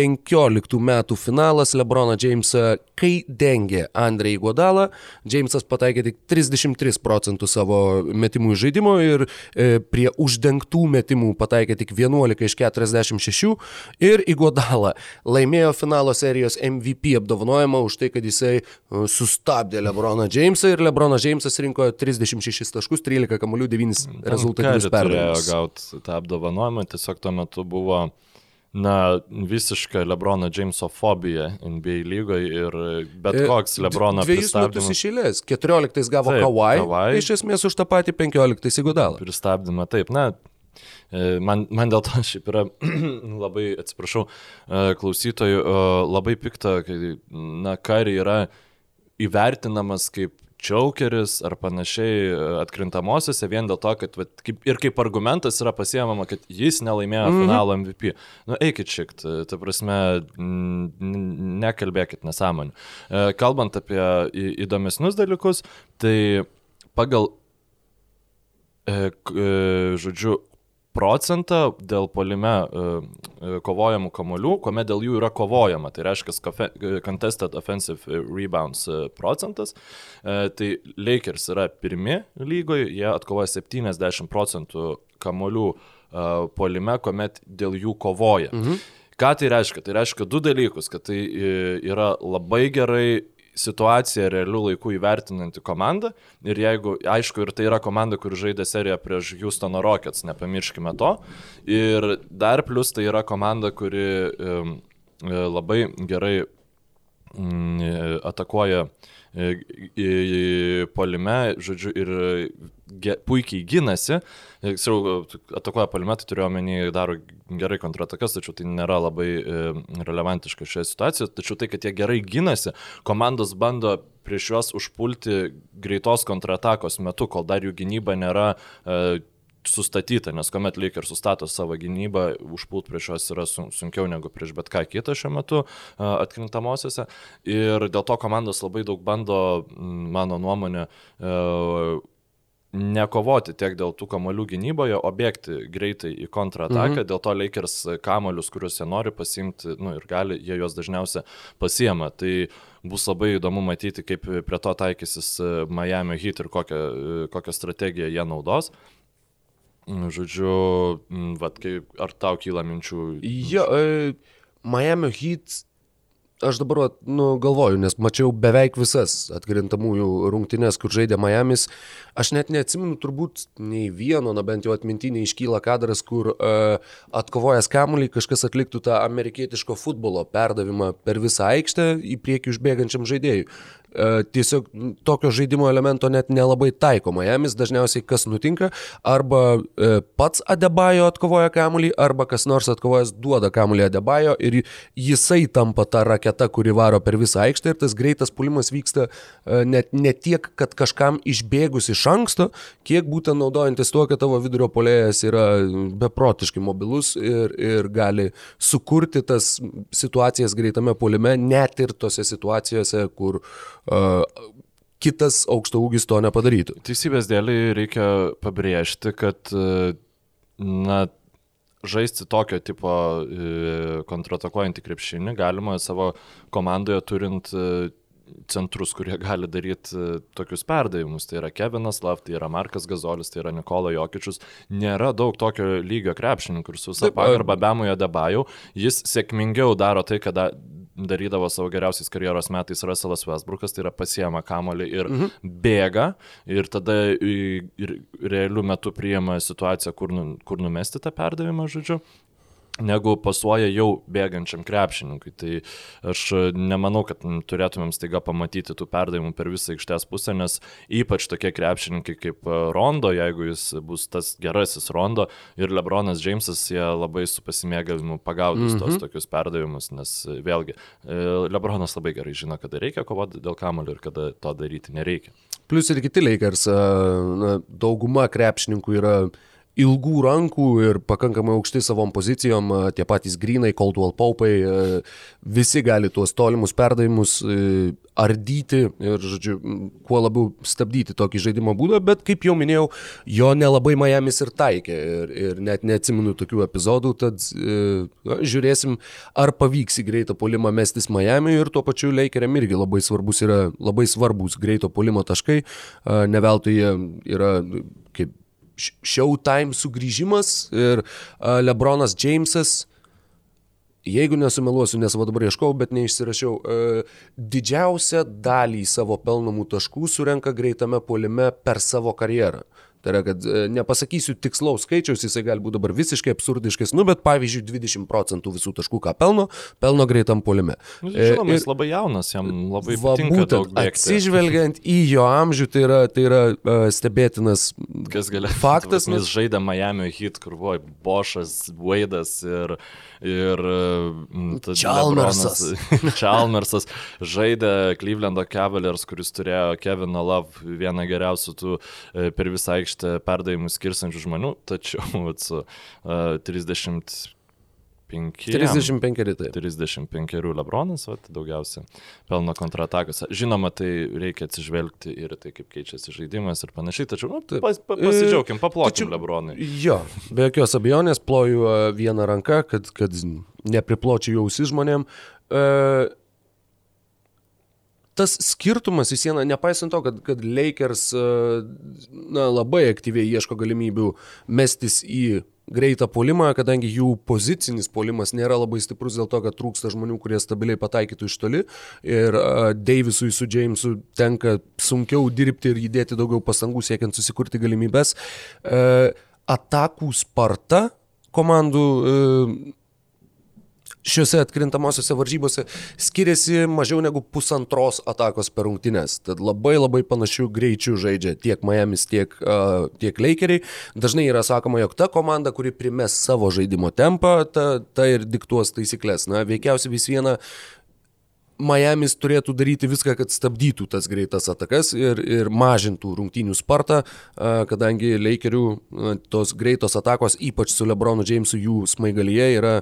[SPEAKER 1] 2015 metų finalas. Lebroną Jamesą, kai dengė Andrei Godalą, Jamesas pataikė tik 33 procentų savo metimų iš žaidimo ir e, prie uždengtų metimų pataikė tik 11 iš 46 ir Igodala laimėjo finalo serijos MVP apdovanojimą už tai, kad jisai e, sustabdė Lebroną Jamesą ir Lebronas Jamesas rinko 36 taškus, 13 kamuolių, 9 rezultatyvius
[SPEAKER 2] Kari turėjo
[SPEAKER 1] perdavimus.
[SPEAKER 2] gauti tą apdovanojimą, tiesiog tuo metu buvo Na, visiška Lebrono Jameso fobija NBA lygoje ir bet
[SPEAKER 1] E,
[SPEAKER 2] koks Lebrono
[SPEAKER 1] Dviejus metus
[SPEAKER 2] pristabdymas.
[SPEAKER 1] iš eilės. 14 gavo Kawai, iš esmės už tą patį 15 įgudalą.
[SPEAKER 2] pristabdymą, taip, na, e, man, man dėl to (laughs) šiaip yra (clears throat) labai, atsiprašau, e, klausytojų, labai pikta, kai, na, kari yra įvertinamas kaip čiaukeris ar panašiai e, atkrintamosiose vien dėl to, kad vat, kaip, ir kaip argumentas yra pasiemama, kad jis nelaimėjo -hmm. finalo MVP. Nu, eikit šikt, ta prasme, nekalbėkit nesąmonių. E, Kalbant apie įdomesnius dalykus, tai pagal e, žodžiu, procentą dėl polime uh, kovojamų kamolių, kuomet dėl jų yra kovojama. Tai reiškia contested offensive rebounds procentas. Tai Lakers yra pirmi lygoje, jie atkovoja 70 procentų kamolių polime, kuomet dėl jų kovoja. Mhm. Ką tai reiškia? Tai reiškia du dalykus, kad tai yra labai gerai situaciją realių laikų įvertinanti komanda. Ir jeigu, aišku, ir tai yra komanda, kur žaidė seriją prieš Houstono Rockets, nepamirškime to. Ir dar plus tai yra komanda, kuri um, labai gerai um, atakuoja uh, polime, žodžiu, ir ge, puikiai gynasi. Tiksliau, atakuoja polime, tai turiu omeny, daro gerai kontratakas, tačiau tai nėra labai relevantiška šioje situacijoje. Tačiau tai, kad jie gerai gynasi, komandos bando prieš juos užpulti greitos kontratakos metu, kol dar jų gynyba nėra sustatyta, nes kuomet Lakers sustato savo gynybą, užpult prieš juos yra sunkiau negu prieš bet ką kitą šiuo metu atkrintamosiose. Ir dėl to komandos labai daug bando, mano nuomonė, nekovoti tiek dėl tų kamolių gynyboje, o bėgti greitai į kontrataką, mhm. dėl to Lakers kamolius, kuriuos jie nori pasimti, nu ir gali, jie juos dažniausiai pasiema. Tai bus labai įdomu matyti, kaip prie to taikysis Miami Heat ir kokią, kokią strategiją jie naudos. Žodžiu, vat, kaip, ar tau kyla minčių?
[SPEAKER 1] Jo, e, Miami Heat, aš dabar nu, galvoju, nes mačiau beveik visas atkrintamųjų rungtynės, kur žaidė Miami's. Aš net neatsimenu turbūt nei vieno, na bent jau atmintinė iškyla kadras, kur uh, atkovojęs kamuolį kažkas atliktų tą amerikietiško futbolo perdavimą per visą aikštę į priekį užbėgančiam žaidėjui. E, tiesiog tokio žaidimo elemento net nelabai taiko Miami's, dažniausiai kas nutinka, arba e, pats Adebayo atkovoja kamuolį, arba kas nors atkovojęs duoda kamuolį Adebayo ir jisai tampa ta raketa, kuri varo per visą aikštę ir tas greitas pulimas vyksta e, net ne tiek, kad kažkam išbėgus iš anksto, kiek būtent naudojantis tuo, kad tavo vidurio polėjas yra beprotiškai mobilus ir, ir gali sukurti tas situacijas greitame polime, net ir tose situacijose, kur uh, kitas aukšto ūgis to nepadarytų.
[SPEAKER 2] Teisybės dėliai reikia pabrėžti, kad na, žaisti tokio tipo kontratakuojantį krepšinį galima savo komandoje turint centrus, kurie gali daryti tokius perdavimus. Tai yra Kevinas Lav, tai yra Markas Gazolis, tai yra Nikola Jokičius. Nėra daug tokio lygio krepšininkų ir su visą pagarbą Bemoje Debajau. Jis sėkmingiau daro tai, kada darydavo savo geriausiais karjeros metais Russellas Westbrookas, tai yra pasiema kamolį ir mhm. bėga ir tada ir realių metų priima situaciją, kur, nu, kur numesti tą perdavimą, žodžiu negu pasuoja jau bėgančiam krepšininkui. Tai aš nemanau, kad turėtumėm staiga pamatyti tų perdavimų per visą aikštės pusę, nes ypač tokie krepšininkai kaip Rondo, jeigu jis bus tas gerasis Rondo ir Lebronas Džeimsas, jie labai su pasimėgavimu pagaudys mm -hmm. tos mhm. tokius perdavimus, nes vėlgi e, Lebronas labai gerai žino, kada reikia kovoti dėl kamulio ir kada to daryti nereikia.
[SPEAKER 1] Plus ir kiti Lakers, na, dauguma krepšininkų yra ilgų rankų ir pakankamai aukšti savom pozicijom, tie patys Grinai, Coldwell Paupai, visi gali tuos tolimus perdavimus ardyti ir, žodžiu, kuo labiau stabdyti tokį žaidimo būdą, bet kaip jau minėjau, jo nelabai Miami's ir taikė ir, ir net neatsimenu tokių epizodų, tad na, žiūrėsim, ar pavyks į greitą polimą mestis Miami ir tuo pačiu Lakeriam irgi labai svarbus yra labai svarbus greito polimo taškai, neveltui jie yra kaip Showtime sugrįžimas ir Lebronas Jamesas, jeigu nesumeluosiu, nes va dabar ieškau, bet neišsirašiau, didžiausią dalį savo pelnomų taškų surenka greitame polime per savo karjerą. Tai yra, kad e, nepasakysiu tikslaus skaičiaus, jisai gali būti dabar visiškai absurdiškas, nu, bet pavyzdžiui, 20 procentų visų taškų, ką pelno, pelno greitam polime.
[SPEAKER 2] Nu, žinoma, jis labai jaunas, jam labai va, būtent,
[SPEAKER 1] atsižvelgiant į jo amžių, tai yra, tai yra uh, stebėtinas (laughs) faktas.
[SPEAKER 2] Nes nes... žaidė Miami hit, kur buvo Bošas, Vaidas ir, ir
[SPEAKER 1] Čalmersas.
[SPEAKER 2] Čalmersas (laughs) žaidė Clevelando Cavaliers, kuris turėjo Kevino Love, vieną geriausių tų e, per visą aikštę 30 perdavimus skirsančių žmonių, tačiau su uh, 30
[SPEAKER 1] 35 tai.
[SPEAKER 2] 35 Lebronas, vat, daugiausia pelno kontratakose. Žinoma, tai reikia atsižvelgti ir tai, kaip keičiasi žaidimas ir panašiai, tačiau nu, pas, pa, pasidžiaugim, paplokim Lebronui.
[SPEAKER 1] Jo, be jokios abejonės ploju e, vieną ranką, kad, kad nepripločiau jausi žmonėm. E, tas skirtumas vis viena, nepaisant to, kad, kad Lakers e, na, labai aktyviai ieško galimybių mestis į greitą polimą, kadangi jų pozicinis polimas nėra labai stiprus dėl to, kad trūksta žmonių, kurie stabiliai pataikytų iš toli. Ir uh, Davisui su Jamesu tenka sunkiau dirbti ir įdėti daugiau pastangų siekiant susikurti galimybės. Uh, atakų sparta komandų uh, šiuose atkrintamosiose varžybose skiriasi mažiau negu pusantros atakos per rungtynes. Tad labai labai panašių greičių žaidžia tiek Miami's, tiek, uh, tiek Lakeriai. Dažnai yra sakoma, jog ta komanda, kuri primes savo žaidimo tempą, ta, ta ir diktuos taisyklės. Na, veikiausiai vis viena Miami's turėtų daryti viską, kad stabdytų tas greitas atakas ir, ir mažintų rungtynių spartą, kadangi Lakerių tos greitos atakos, ypač su Lebronu Jamesu, jų smaigalyje yra,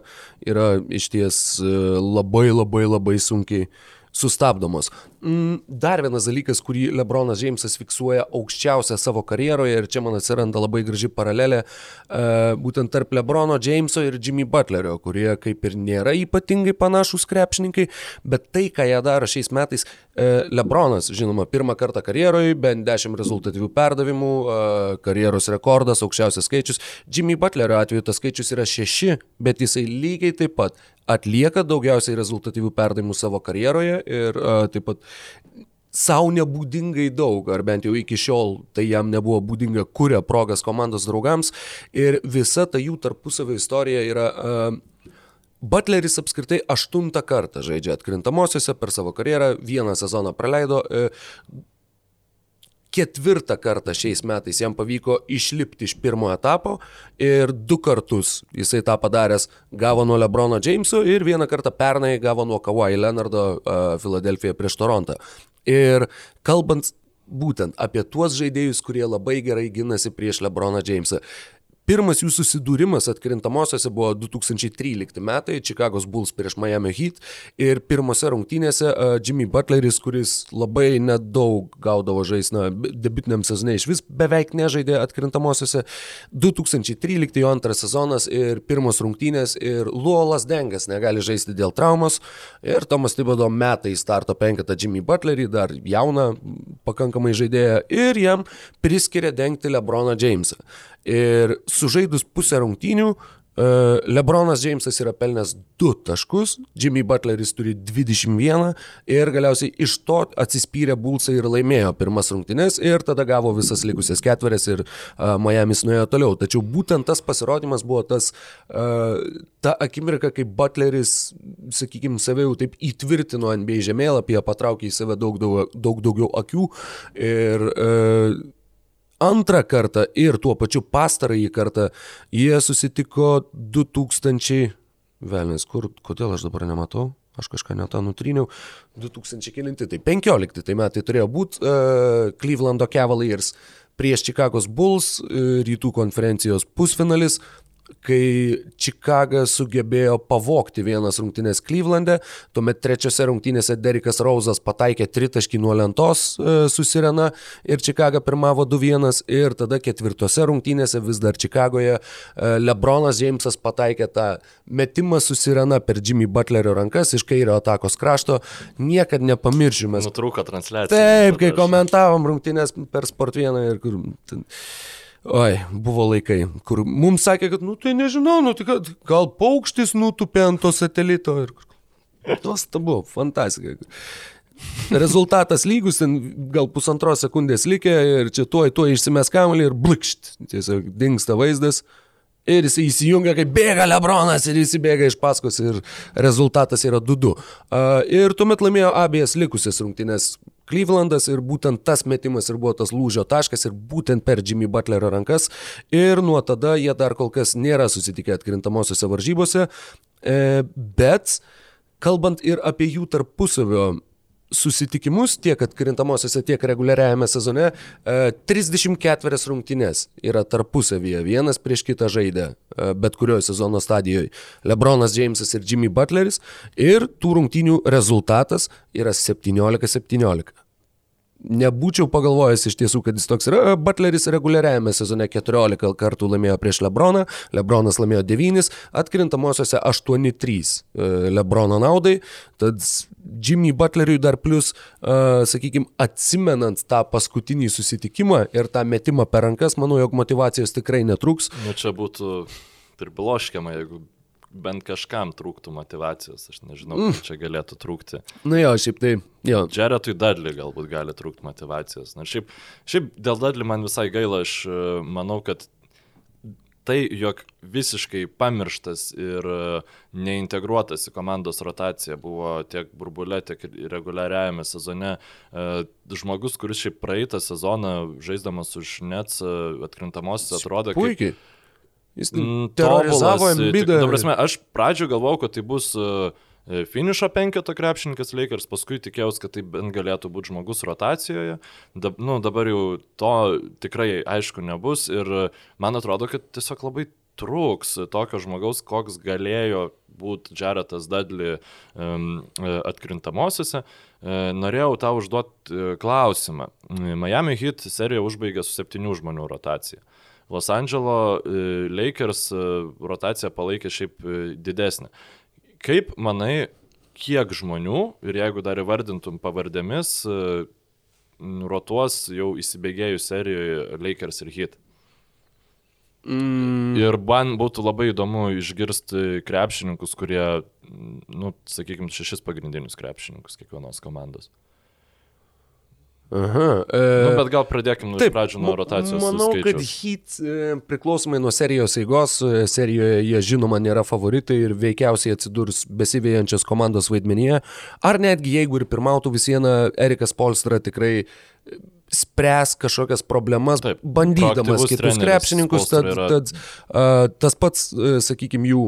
[SPEAKER 1] yra iš ties labai labai labai sunkiai sustabdomos. Mm, dar vienas dalykas, kurį Lebronas Džeimsas fiksuoja aukščiausią savo karjeroje ir čia man atsiranda labai graži paralelė e, būtent tarp Lebrono Džeimso ir Jimmy Butlerio, kurie kaip ir nėra ypatingai panašus krepšininkai, bet tai, ką jie daro šiais metais, e, Lebronas, žinoma, pirmą kartą karjeroje, bent 10 rezultatyvių perdavimų, e, karjeros rekordas, aukščiausias skaičius. Jimmy Butlerio atveju tas skaičius yra 6, bet jisai lygiai taip pat atlieka daugiausiai rezultatyvių perdavimų savo karjeroje ir uh, taip pat savo nebūdingai daug, ar bent jau iki šiol tai jam nebuvo būdinga, kuria progas komandos draugams ir visa ta jų tarpusavio istorija yra uh, Butleris apskritai aštuntą kartą žaidžia atkrintamosiose per savo karjerą, vieną sezoną praleido. Uh, ketvirtą kartą šiais metais jam pavyko išlipti iš pirmo etapo ir du kartus jisai tą padaręs gavo nuo Lebrono Jameso ir vieną kartą pernai gavo nuo Kawhi Leonardo uh, Filadelfijoje prieš Torontą. Ir kalbant būtent apie tuos žaidėjus, kurie labai gerai ginasi prieš Lebroną Jamesą. Pirmas jų susidūrimas atkrintamosiose buvo 2013 metai, Chicago's Bulls prieš Miami Heat. Ir pirmose rungtynėse uh, Jimmy Butleris, kuris labai nedaug gaudavo žais, na, debitiniam sezonai iš vis beveik nežaidė atkrintamosiose, 2013 jo antras sezonas ir pirmos rungtynės ir Luolas Dengas negali žaisti dėl traumos. Ir Tomas Tibodo metai starto penketą Jimmy Butlerį, dar jauną pakankamai žaidėją ir jam priskiria dengti Lebroną Jamesą. Ir sužaidus pusę rungtynių, e, Lebronas Jamesas yra pelnęs 2 taškus, Jimmy Butleris turi 21 ir galiausiai iš to atsispyrė Bulsai ir laimėjo pirmas rungtynes ir tada gavo visas likusias ketverės ir uh, Miami's nuėjo toliau. Tačiau būtent tas pasirodymas buvo tas, uh, ta akimirka, kai Butleris, sakykime, save jau taip įtvirtino NBA žemėlapyje, patraukė į save daug, daug, daug daugiau akių ir uh, antrą kartą ir tuo pačiu pastarąjį kartą jie susitiko 2000. Velnis, kur, kodėl aš dabar nematau? Aš kažką netą nutryniau. 2000 kilinti, tai 15 tai metai turėjo būti uh, Clevelando Cavaliers prieš Chicago's Bulls, uh, rytų konferencijos pusfinalis kai Čikaga sugebėjo pavokti vienas rungtynės Klyvlande, tuomet trečiose rungtynėse Derikas Rauzas pataikė tritaškį nuo lentos e, su Sirena ir Čikaga pirmavo 2-1 ir tada ketvirtose rungtynėse vis dar Čikagoje e, Lebronas Jamesas pataikė tą metimą su Sirena per Jimmy Butlerio rankas iš kairio atakos krašto, niekad nepamiršime.
[SPEAKER 2] Nutrūko transliacija.
[SPEAKER 1] Taip, kai komentavom rungtynės per Sport 1 ir kur... Ten, Oi, buvo laikai, kur mums sakė, kad, nu tai nežinau, nu tai gal paukštis nutupė ant to satelito ir... Nuostabu, fantastika. Rezultatas lygus, ten gal pusantros sekundės likė ir čia tuoj, tuoj išsimes kamelį ir blikšt, tiesiog dinksta vaizdas. Ir jis įsijungia, kaip bėga Lebronas ir jis įbėga iš paskos ir rezultatas yra 2-2. Uh, ir tuomet laimėjo abiejas likusias rungtynės Clevelandas ir būtent tas metimas ir buvo tas lūžio taškas ir būtent per Jimmy Butlerio rankas. Ir nuo tada jie dar kol kas nėra susitikę atkrintamosiose varžybose. E, bet kalbant ir apie jų tarpusavio susitikimus tiek atkrintamosiose, tiek reguliariajame sezone. 34 rungtynės yra tarpusavyje, vienas prieš kitą žaidė, bet kurioje sezono stadijoje. Lebronas Jamesas ir Jimmy Butleris. Ir tų rungtynių rezultatas yra 17-17 nebūčiau pagalvojęs iš tiesų, kad jis toks yra. Butleris reguliariajame sezone 14 kartų laimėjo prieš Lebroną, Lebronas laimėjo 9, atkrintamosiose 8-3 e, Lebrono naudai. Tad Jimmy Butleriui dar plus, uh, sakykime, atsimenant tą paskutinį susitikimą ir tą metimą per rankas, manau, jog motivacijos tikrai netruks.
[SPEAKER 2] Nu, čia būtų pribiloškiama, jeigu bent kažkam trūktų motivacijos, aš nežinau, mm. čia galėtų trūkti.
[SPEAKER 1] Na jo, šiaip tai, jo.
[SPEAKER 2] Džeretui Dudley galbūt gali trūkti motivacijos. Na šiaip, šiaip dėl Dudley man visai gaila, aš e, manau, kad tai, jog visiškai pamirštas ir e, neintegruotas į komandos rotaciją buvo tiek burbulė, tiek reguliariajame sezone, e, žmogus, kuris šiaip praeitą sezoną žaisdamas už Nets atkrintamosios atrodė
[SPEAKER 1] kaip... Jis
[SPEAKER 2] mm, terorizavo prasme, aš pradžio galvojau, kad tai bus uh, finišo penketo krepšininkas Lakers, paskui tikėjausi, kad tai bent galėtų būti žmogus rotacijoje. Da, nu, dabar jau to tikrai aišku nebus ir man atrodo, kad tiesiog labai trūks tokio žmogaus, koks galėjo būti Jaretas Dudley um, atkrintamosiose. Norėjau tau užduoti klausimą. Miami Heat seriją užbaigė su septynių žmonių rotacija. Uh, Los Andželo e, Lakers e, rotacija palaikė šiaip e, didesnė. Kaip manai, kiek žmonių, ir jeigu dar įvardintum pavardėmis, rotuos jau įsibėgėjus serijoje Lakers ir Heat? Mm. Ir man būtų labai įdomu išgirsti krepšininkus, kurie, nu, sakykime, šešis pagrindinius krepšininkus kiekvienos komandos.
[SPEAKER 1] Aha. E,
[SPEAKER 2] nu, bet gal pradėkime nuo pradžių nuo rotacijos.
[SPEAKER 1] Manau, kad Heat e, priklausomai nuo serijos eigos, e, serijoje jie žinoma nėra favoritai ir veikiausiai atsidurs besivėjančios komandos vaidmenyje. Ar netgi jeigu ir pirmautų vis viena, Erikas Polstra tikrai e, spręs kažkokias problemas, Taip, bandydamas kitus krepšininkus, tad, tad uh, tas pats, uh, sakykime, jų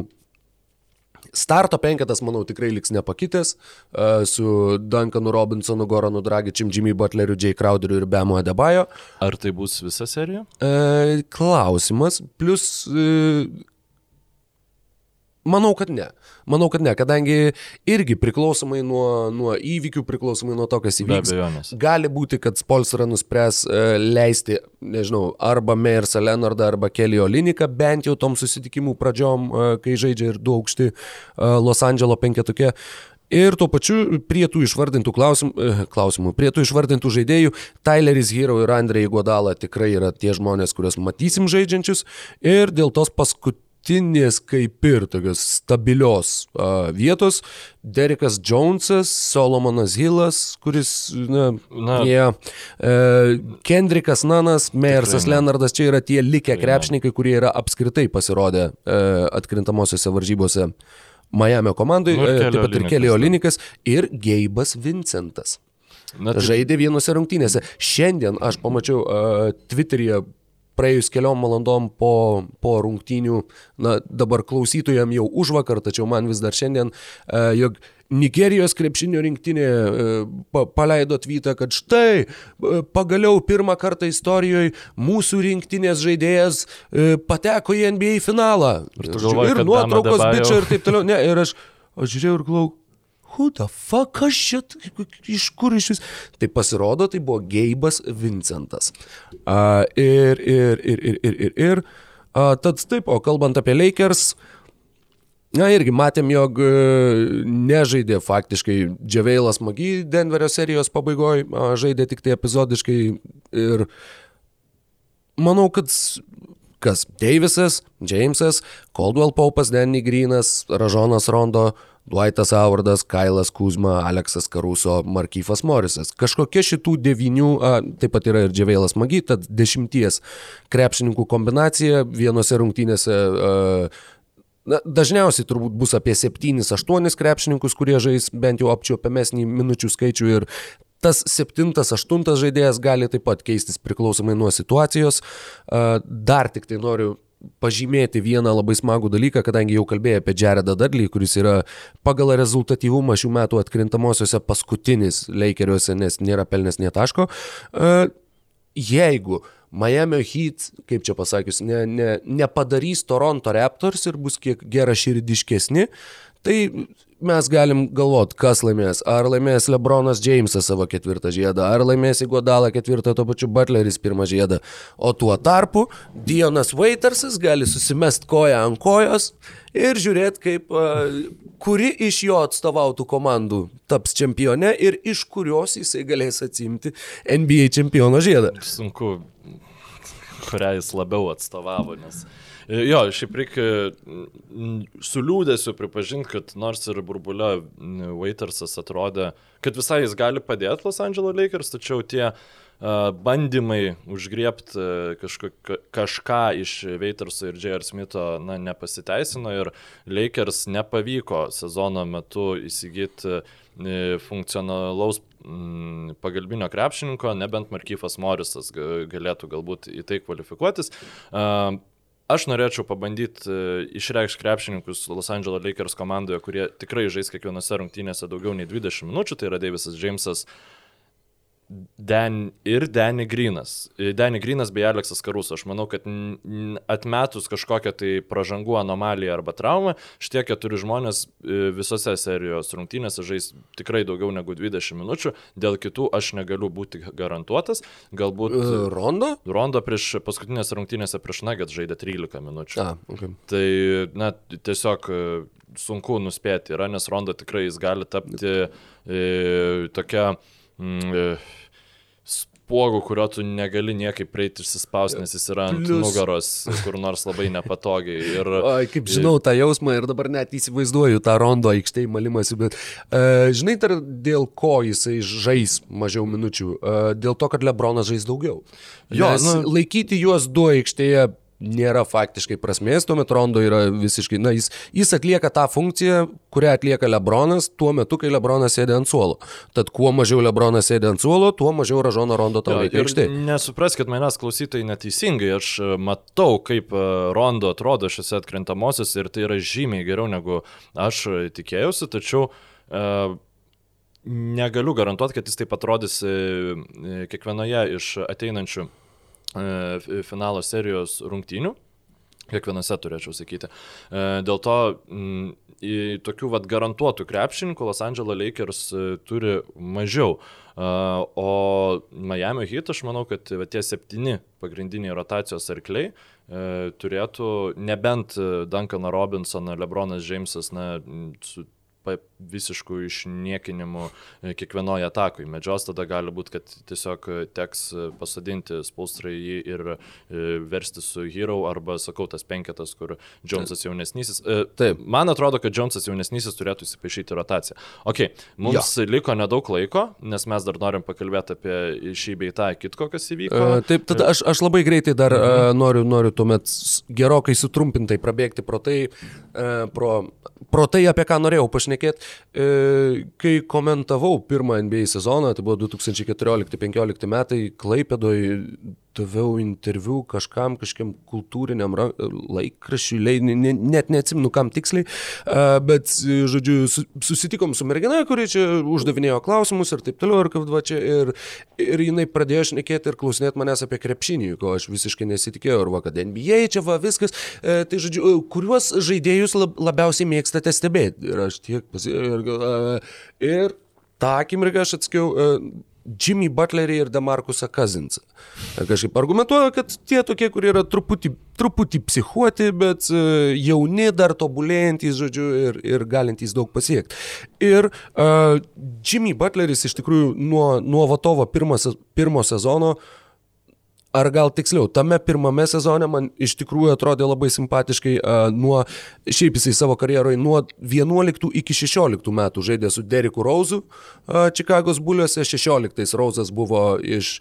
[SPEAKER 1] Starto penketas, manau, tikrai liks nepakitęs uh, su Duncanu Robinsonu, Goranu Dragičiam, Jimmy Butleriu, Jay Crowderiu ir Bemo Adebayo.
[SPEAKER 2] Ar tai bus visa serija?
[SPEAKER 1] Uh, klausimas. Plus uh, Manau, kad ne. Manau, kad ne, kadangi irgi priklausomai nuo, nuo įvykių, priklausomai nuo to, kas įvyks. Gali būti, kad Spolstra nuspręs uh, leisti, nežinau, arba Mersą Leonardą, arba Kelly Oliniką, bent jau tom susitikimų pradžiom, uh, kai žaidžia ir du aukšti uh, Los Andželo penketukė. Ir tuo pačiu prie tų išvardintų klausimų, klausimų, prie tų išvardintų žaidėjų, Tyleris Hero ir Andrei Godala tikrai yra tie žmonės, kuriuos matysim žaidžiančius. Ir dėl tos paskutinės nuolatinės kaip ir tokios stabilios uh, vietos. Derekas Jonesas, Solomonas Hillas, kuris, na, na jie, uh, Kendrikas Nanas, Mersas Leonardas, čia yra tie likę krepšininkai, kurie yra apskritai pasirodę uh, atkrintamosiose varžybose. Miami komandai, nu, taip pat ir Kelio Linikas ir Geibas Vincentas. Na, tai... Žaidė vienose rungtynėse. Šiandien aš pamačiau uh, Twitter'yje praėjus keliom valandom po, po rungtynių, na dabar klausytojam jau už vakar, tačiau man vis dar šiandien, e, jog Nigerijos krepšinio rinktinė e, pa, paleido tvytą, kad štai e, pagaliau pirmą kartą istorijoje mūsų rinktinės žaidėjas pateko į NBA finalą.
[SPEAKER 2] Ir, galvoji,
[SPEAKER 1] ir nuotraukos bičio ir taip toliau. Ne, ir aš, aš žiūrėjau ir klausiau who the fuck, kas čia, iš kur iš vis. Tai pasirodo, tai buvo Geibas Vincentas. Uh, ir, ir, ir, ir, ir, ir, ir. Uh, tad taip, o kalbant apie Lakers, Na irgi matėm, jog nežaidė faktiškai Džiaveilas Magi Denverio serijos pabaigoje, žaidė tik tai epizodiškai ir manau, kad kas Deivisas, Jamesas, Caldwell Paupas, Danny Greenas, Ražonas Rondo, Dwightas Howardas, Kailas Kuzma, Aleksas Karuso, Markyfas Morisas. Kažkokia šitų devinių, a, taip pat yra ir Džiavėlas Magi, tad dešimties krepšininkų kombinacija vienose rungtynėse a, Na, dažniausiai turbūt bus apie 7-8 krepšininkus, kurie žais bent jau apčiopiamesnį minučių skaičių ir tas 7-8 žaidėjas gali taip pat keistis priklausomai nuo situacijos. Dar tik tai noriu pažymėti vieną labai smagų dalyką, kadangi jau kalbėjai apie Jaredą Dudley, kuris yra pagal rezultatyvumą šių metų atkrintamosiose paskutinis Lakeriuose, nes nėra pelnęs nietaško. Jeigu Miami Heat, kaip čia pasakius, ne, ne, nepadarys Toronto Raptors ir bus kiek geraširdiškesni, tai mes galim galvoti, kas laimės. Ar laimės Lebronas Jamesas savo ketvirtą žiedą, ar laimės Iguodala ketvirtą, to pačiu Butleris pirmą žiedą. O tuo tarpu Dionas Waitersas gali susimest koją ant kojos ir žiūrėti, kaip kuri iš jo atstovautų komandų taps čempione ir iš kurios jisai galės atsimti NBA čempiono žiedą.
[SPEAKER 2] Sunku, kurią jis labiau atstovavo, nes Jo, šiaip reikia su liūdėsiu pripažinti, kad nors ir burbulio Waitersas atrodė, kad visai jis gali padėti Los Angeles Lakers, tačiau tie uh, bandymai užgriepti kažką iš Waiterso ir J.R. Smitho na, nepasiteisino ir Lakers nepavyko sezono metu įsigyti uh, funkcionalaus pagalbinio krepšininko, nebent Markyfas Morisas galėtų galbūt į tai kvalifikuotis. Uh, Aš norėčiau pabandyti e, išreikšti krepšininkus Los Angeles Lakers komandoje, kurie tikrai žais kiekvienose rungtynėse daugiau nei 20 minučių, tai yra Davisas Jamesas, Dan ir Danny Grinas. Danny Grinas bei Aleksas Karus. Aš manau, kad atmetus kažkokią tai pažangų anomaliją arba traumą, šitie keturi žmonės e, visose serijos rungtynėse žais tikrai daugiau negu 20 minučių. Dėl kitų aš negaliu būti garantuotas. Galbūt...
[SPEAKER 1] E, Rondo?
[SPEAKER 2] Rondo prieš paskutinės rungtynėse prieš Nagets žaidė 13 minučių.
[SPEAKER 1] A, okay.
[SPEAKER 2] Tai, na, tiesiog e, sunku nuspėti yra, nes Rondo tikrai jis gali tapti e, tokia... Mm, e, spuogų, kurio tu negali niekaip prieiti išsispausti, nes jis yra ant Plius. nugaros, kur nors labai nepatogiai. Ir,
[SPEAKER 1] Oi, kaip žinau tą jausmą ir dabar net įsivaizduoju tą rondo aikštėje malimasi, bet uh, žinai, dar dėl ko jisai žais mažiau minučių? Uh, dėl to, kad Lebronas žais daugiau. Jo, nes nu, laikyti juos du aikštėje nėra faktiškai prasmės, tuomet Rondo yra visiškai, na, jis, jis atlieka tą funkciją, kurią atlieka Lebronas tuo metu, kai Lebronas sėdi ant suolo. Tad kuo mažiau Lebronas sėdi ant suolo, tuo mažiau Ražono Rondo to reikia aikštėje.
[SPEAKER 2] Nesupraskit manęs klausytojai neteisingai, aš e, matau, kaip e, Rondo atrodo šiuose atkrintamosios ir tai yra žymiai geriau negu aš tikėjausi, tačiau uh, negaliu garantuoti, kad jis taip atrodys kiekvienoje iš ateinančių E, finalo serijos rungtynių. Kiekvienose turėčiau sakyti. E, dėl to m, į tokių vat, garantuotų krepšininkų Los Angeles Lakers e, turi mažiau. O Miami Heat, aš manau, kad va, tie septyni pagrindiniai rotacijos arkliai turėtų nebent Duncaną Robinsoną, Lebronas Jamesas, na, su visiškų išniekinimų e, kiekvienoje atakoje. Medžios tada gali būti, kad tiesiog teks pasadinti spaustrai jį ir e, versti su Hero arba, sakau, tas penketas, kur Jonesas jaunesnysis. E, Taip. Man atrodo, kad Jonesas jaunesnysis turėtų įsipaišyti rotaciją. Ok, mums jo. liko nedaug laiko, nes mes dar norim pakalbėti apie šį beitą kitko, kas įvyko.
[SPEAKER 1] Taip, tada aš, aš labai greitai dar uh, noriu, noriu tuomet gerokai sutrumpintai prabėgti pro tai, pro, pro tai, apie ką norėjau pašnekėti šnekėti. E, kai komentavau pirmą NBA sezoną, tai buvo 2014-2015 metai, Klaipėdoje daviau interviu kažkam, kažkiam kultūriniam laikraščiui, net neatsimenu kam tiksliai, bet, žodžiu, susitikom su mergina, kuri čia uždavinėjo klausimus ir taip toliau, ir kaip va čia, ir, ir jinai pradėjo šnekėti ir klausinėti manęs apie krepšinį, ko aš visiškai nesitikėjau, ir va, kad NBA čia va viskas, e, tai žodžiu, kuriuos žaidėjus lab, labiausiai mėgstate stebėti. Ir aš tiek pasirinkau, ir, ir tą akimirką aš atskiau Jimmy Butlerį ir Demarkusą Kazinsą. Kažkaip argumentuoja, kad tie tokie, kurie yra truputį, truputį psichuoti, bet e, jauni, dar tobulėjantys, žodžiu, ir, ir galintys daug pasiekti. Ir uh, Jimmy Butleris iš tikrųjų nuo, nuo Vatovo pirmo, pirmo sezono uh, ar gal tiksliau, tame pirmame sezone man iš tikrųjų atrodė labai simpatiškai uh, nuo, šiaip jisai savo karjeroje nuo 11 iki 16 metų žaidė su Deriku Rauzu uh, Čikagos buliuose, 16 Rauzas buvo iš,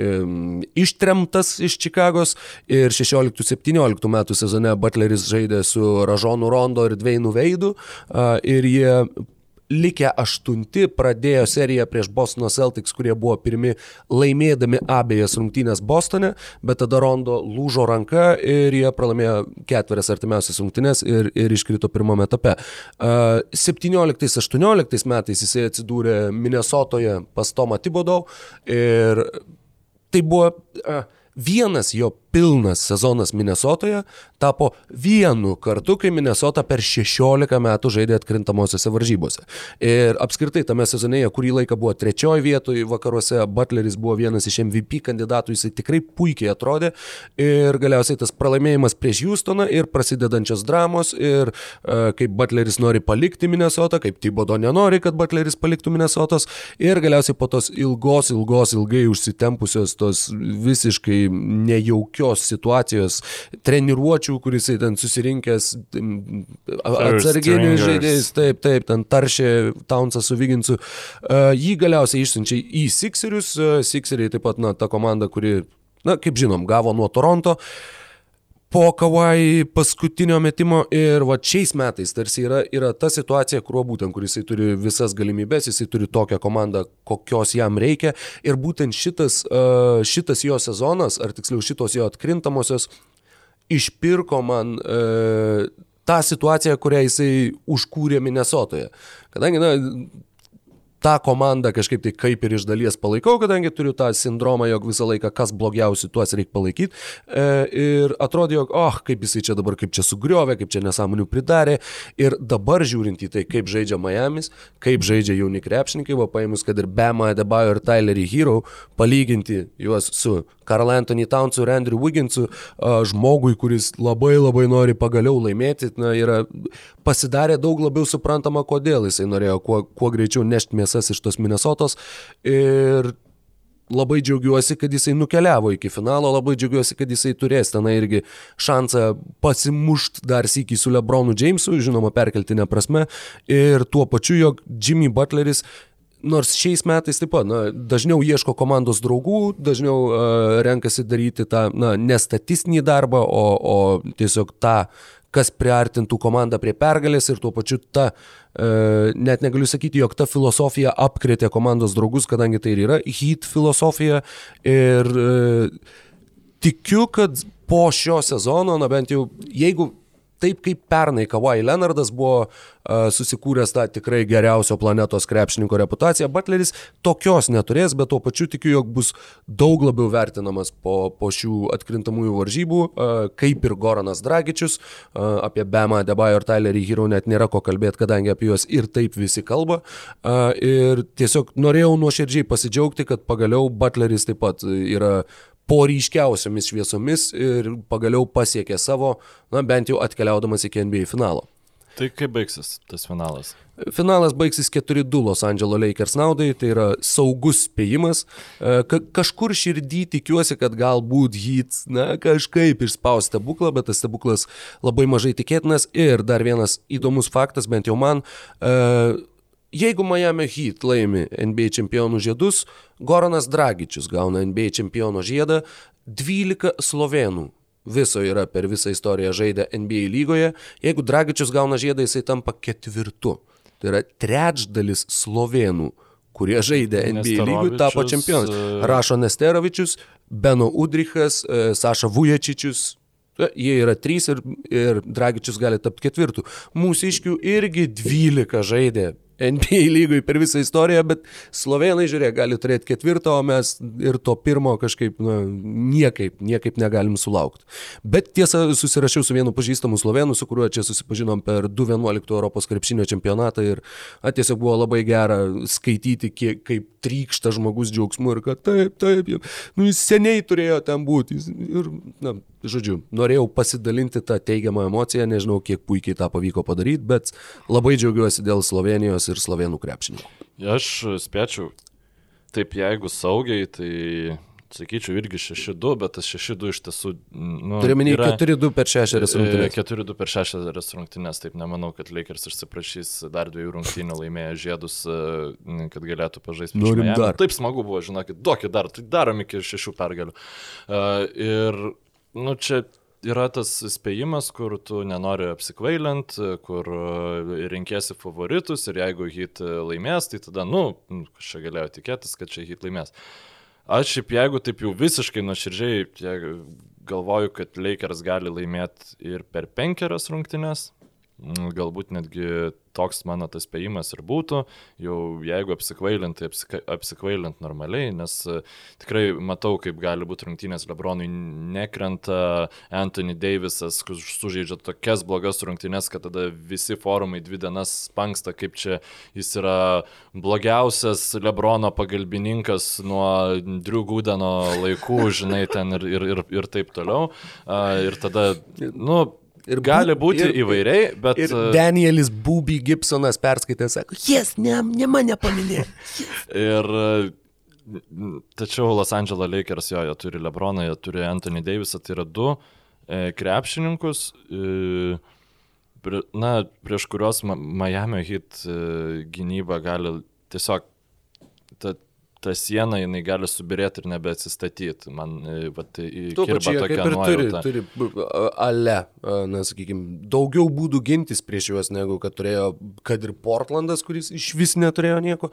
[SPEAKER 1] um, ištremtas iš Čikagos ir 16-17 metų sezone Butleris žaidė su Ražonu Rondo ir Dveinu Veidu uh, ir jie likę aštunti pradėjo seriją prieš Bostono Celtics, kurie buvo pirmi laimėdami abiejas rungtynės Bostone, bet tada Rondo lūžo ranka ir jie pralaimėjo ketverias artimiausias rungtynės ir, ir iškrito pirmame etape. Uh, 17-18 metais jisai atsidūrė Minnesotoje pas Tomą Tibodau ir tai buvo vienas jo pilnas sezonas Minnesotoje tapo vienu kartu, kai Minnesota per 16 metų žaidė atkrintamosiose varžybose. Ir apskritai tame sezonėje kurį laiką buvo trečioji vietoje vakaruose, Butleris buvo vienas iš MVP kandidatų, jisai tikrai puikiai atrodė ir galiausiai tas pralaimėjimas prieš Houstoną ir prasidedančios dramos ir uh, kaip Butleris nori palikti Minnesotą, kaip Tibodo nenori, kad Butleris paliktų Minnesotos ir galiausiai po tos ilgos, ilgos, ilgai užsitempusios tos visiškai nejaukios tokios situacijos, treniruočių, kuris ten susirinkęs atsarginius žaidėjus, taip, taip, ten taršė Townsą su Viginsu. Uh, jį galiausiai išsiunčia į Sixerius, uh, Sixeriai taip pat, na, ta komanda, kuri, na, kaip žinom, gavo nuo Toronto. Uh, po Kawai paskutinio metimo ir va šiais metais tarsi yra, yra ta situacija, kurio būtent, kur jisai turi visas galimybės, jisai turi tokią komandą, kokios jam reikia ir būtent šitas, šitas jo sezonas, ar tiksliau šitos jo atkrintamosios, išpirko man uh, tą situaciją, kurią jisai užkūrė Minnesotoje. Kadangi, na, tą komandą kažkaip tai kaip ir iš dalies palaikau, kadangi turiu tą sindromą, jog visą laiką kas blogiausi, tuos reikia palaikyti. E, ir atrodė, jog, oh, kaip jisai čia dabar, kaip čia sugriovė, kaip čia nesąmonių pridarė. Ir dabar žiūrint į tai, kaip žaidžia Miami's, kaip žaidžia jauni krepšininkai, buvo paėmus, kad ir Bema, Debajo ir Tylerį Hero, palyginti juos su Karl Anthony Townsu ir Andrew Wigginsu, žmogui, kuris labai labai nori pagaliau laimėti, na, yra pasidarė daug labiau suprantama, kodėl jisai norėjo kuo, kuo greičiau nešti mėsas iš tos Minnesotos. Ir labai džiaugiuosi, kad jisai nukeliavo iki finalo, labai džiaugiuosi, kad jisai turės ten irgi šansą pasimušti dar sėki su Lebronu Jamesu, žinoma, perkeltinė prasme. Ir tuo pačiu, jog Jimmy Butleris nors šiais metais taip pat, na, dažniau ieško komandos draugų, dažniau uh, renkasi daryti tą, na, nestatistinį darbą, o, o tiesiog tą, kas priartintų komandą prie pergalės ir tuo pačiu ta, uh, net negaliu sakyti, jog ta filosofija apkrėtė komandos draugus, kadangi tai ir yra hit filosofija. Ir uh, tikiu, kad po šio sezono, na bent jau, jeigu taip kaip pernai Kawhi Leonardas buvo uh, susikūręs tą tikrai geriausio planetos krepšininko reputaciją, Butleris tokios neturės, bet tuo pačiu tikiu, jog bus daug labiau vertinamas po, po šių atkrintamųjų varžybų, uh, kaip ir Goranas Dragičius, uh, apie Bemą, Debajo ir Tylerį Hero net nėra ko kalbėti, kadangi apie juos ir taip visi kalba. Uh, ir tiesiog norėjau nuoširdžiai pasidžiaugti, kad pagaliau Butleris taip pat yra po ryškiausiamis šviesomis ir pagaliau pasiekė savo, na bent jau atkeliaudamas iki NBA finalo.
[SPEAKER 2] Tai kaip baigsis tas finalas?
[SPEAKER 1] Finalas baigsis 4-2 Los Angeles Lakers naudai, tai yra saugus spėjimas. E, ka kažkur širdį tikiuosi, kad galbūt Heat, na, kažkaip išspaus stebuklą, bet tas stebuklas labai mažai tikėtinas. Ir dar vienas įdomus faktas, bent jau man, uh, Jeigu Miami Heat laimi NBA čempionų žiedus, Goranas Dragičius gauna NBA čempiono žiedą, 12 slovenų viso yra per visą istoriją žaidę NBA lygoje. Jeigu Dragičius gauna žiedą, jisai tampa ketvirtu. Tai yra trečdalis slovenų, kurie žaidė NBA lygų, tapo čempionais. E, Rašo Nesterovičius, Beno Udrichas, e, Saša Vujačičius, e, Jie yra trys ir, ir Dragičius gali tapti ketvirtų. Mūsų iškių irgi 12 žaidė NBA lygui per visą istoriją, bet slovenai, žiūrėk, gali turėti ketvirtą, o mes ir to pirmo kažkaip, na, niekaip, niekaip negalim sulaukti. Bet tiesa, susirašiau su vienu pažįstamu slovenu, su kuriuo čia susipažinom per 2.11 Europos krepšinio čempionatą ir a, tiesiog buvo labai gera skaityti, kiek, kaip trykšta žmogus džiaugsmu ir kad taip, taip, nu, jis seniai turėjo ten būti. Ir, na, žodžiu, norėjau pasidalinti tą teigiamą emociją, nežinau, kiek puikiai tą pavyko padaryti, bet labai džiaugiuosi dėl Slovenijos ir slovenų krepšininkų.
[SPEAKER 2] Aš spėčiau, taip jeigu saugiai, tai sakyčiau, irgi 6-2, bet tas 6-2 iš tiesų... Nu,
[SPEAKER 1] Turiu minėti 4-2 per 6 rungtynės.
[SPEAKER 2] 4-2 per 6 rungtynės, taip nemanau, kad Lakers išsiprašys dar dviejų rungtynių laimėję žiedus, e, kad galėtų pažaisti.
[SPEAKER 1] Norim dar.
[SPEAKER 2] Taip smagu buvo, žinokit, duokit dar, tai darom iki 6 pergalių. Uh, ir, nu, čia yra tas spėjimas, kur tu nenori apsikvailint, kur e, rinkėsi favoritus ir jeigu hit laimės, tai tada, nu, kas čia galėjo tikėtis, kad čia hit laimės. Aš šiaip jeigu taip jau visiškai nuoširdžiai galvoju, kad Lakers gali laimėti ir per penkerias rungtynes, galbūt netgi toks mano tas spėjimas ir būtų, jau jeigu apsikvailint, tai apsika, apsikvailint normaliai, nes e, tikrai matau, kaip gali būti rungtynės Lebronui nekrenta, Anthony Davisas sužaidžia tokias blogas rungtynės, kad tada visi forumai dvi dienas spanksta, kaip čia jis yra blogiausias Lebrono pagalbininkas nuo Drew Gudeno laikų, žinai, ten ir, ir, ir, ir taip toliau. Ir tada, nu, Ir gali būti ir, įvairiai, bet...
[SPEAKER 1] Ir e, Danielis Buby Gibsonas perskaitė, sako, jes, ne, ne mane paminė.
[SPEAKER 2] ir tačiau Los Angeles Lakers jo, jie turi Lebroną, jie turi Anthony Davisą, tai yra du e, krepšininkus, e, na, prieš kuriuos Miami hit e, gynyba gali tiesiog ta, ta siena jinai gali subirėti ir nebeatsistatyti. Man, vat,
[SPEAKER 1] Tuo pačiu, kaip ir nuojauta. turi, turi ale, na, sakykime, daugiau būdų gintis prieš juos, negu kad turėjo, kad ir Portlandas, kuris iš vis neturėjo nieko.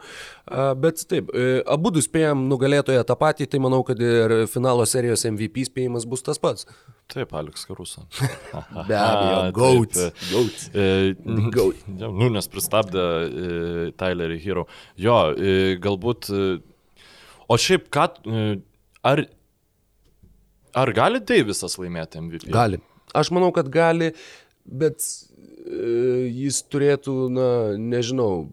[SPEAKER 1] Bet taip, e, abu du spėjom nugalėtoje tą patį, tai manau, kad ir finalo serijos MVP spėjimas bus tas pats.
[SPEAKER 2] Taip, Alex Karuso. (laughs)
[SPEAKER 1] Be abejo, Gaut. Gaut.
[SPEAKER 2] Gaut. Nu, nes pristabdė e, Tylerį Hero. Jo, e, galbūt O šiaip, ką, e, ar, ar gali Deivisas laimėti MVP?
[SPEAKER 1] Gali. Aš manau, kad gali, bet e, jis turėtų, na, nežinau,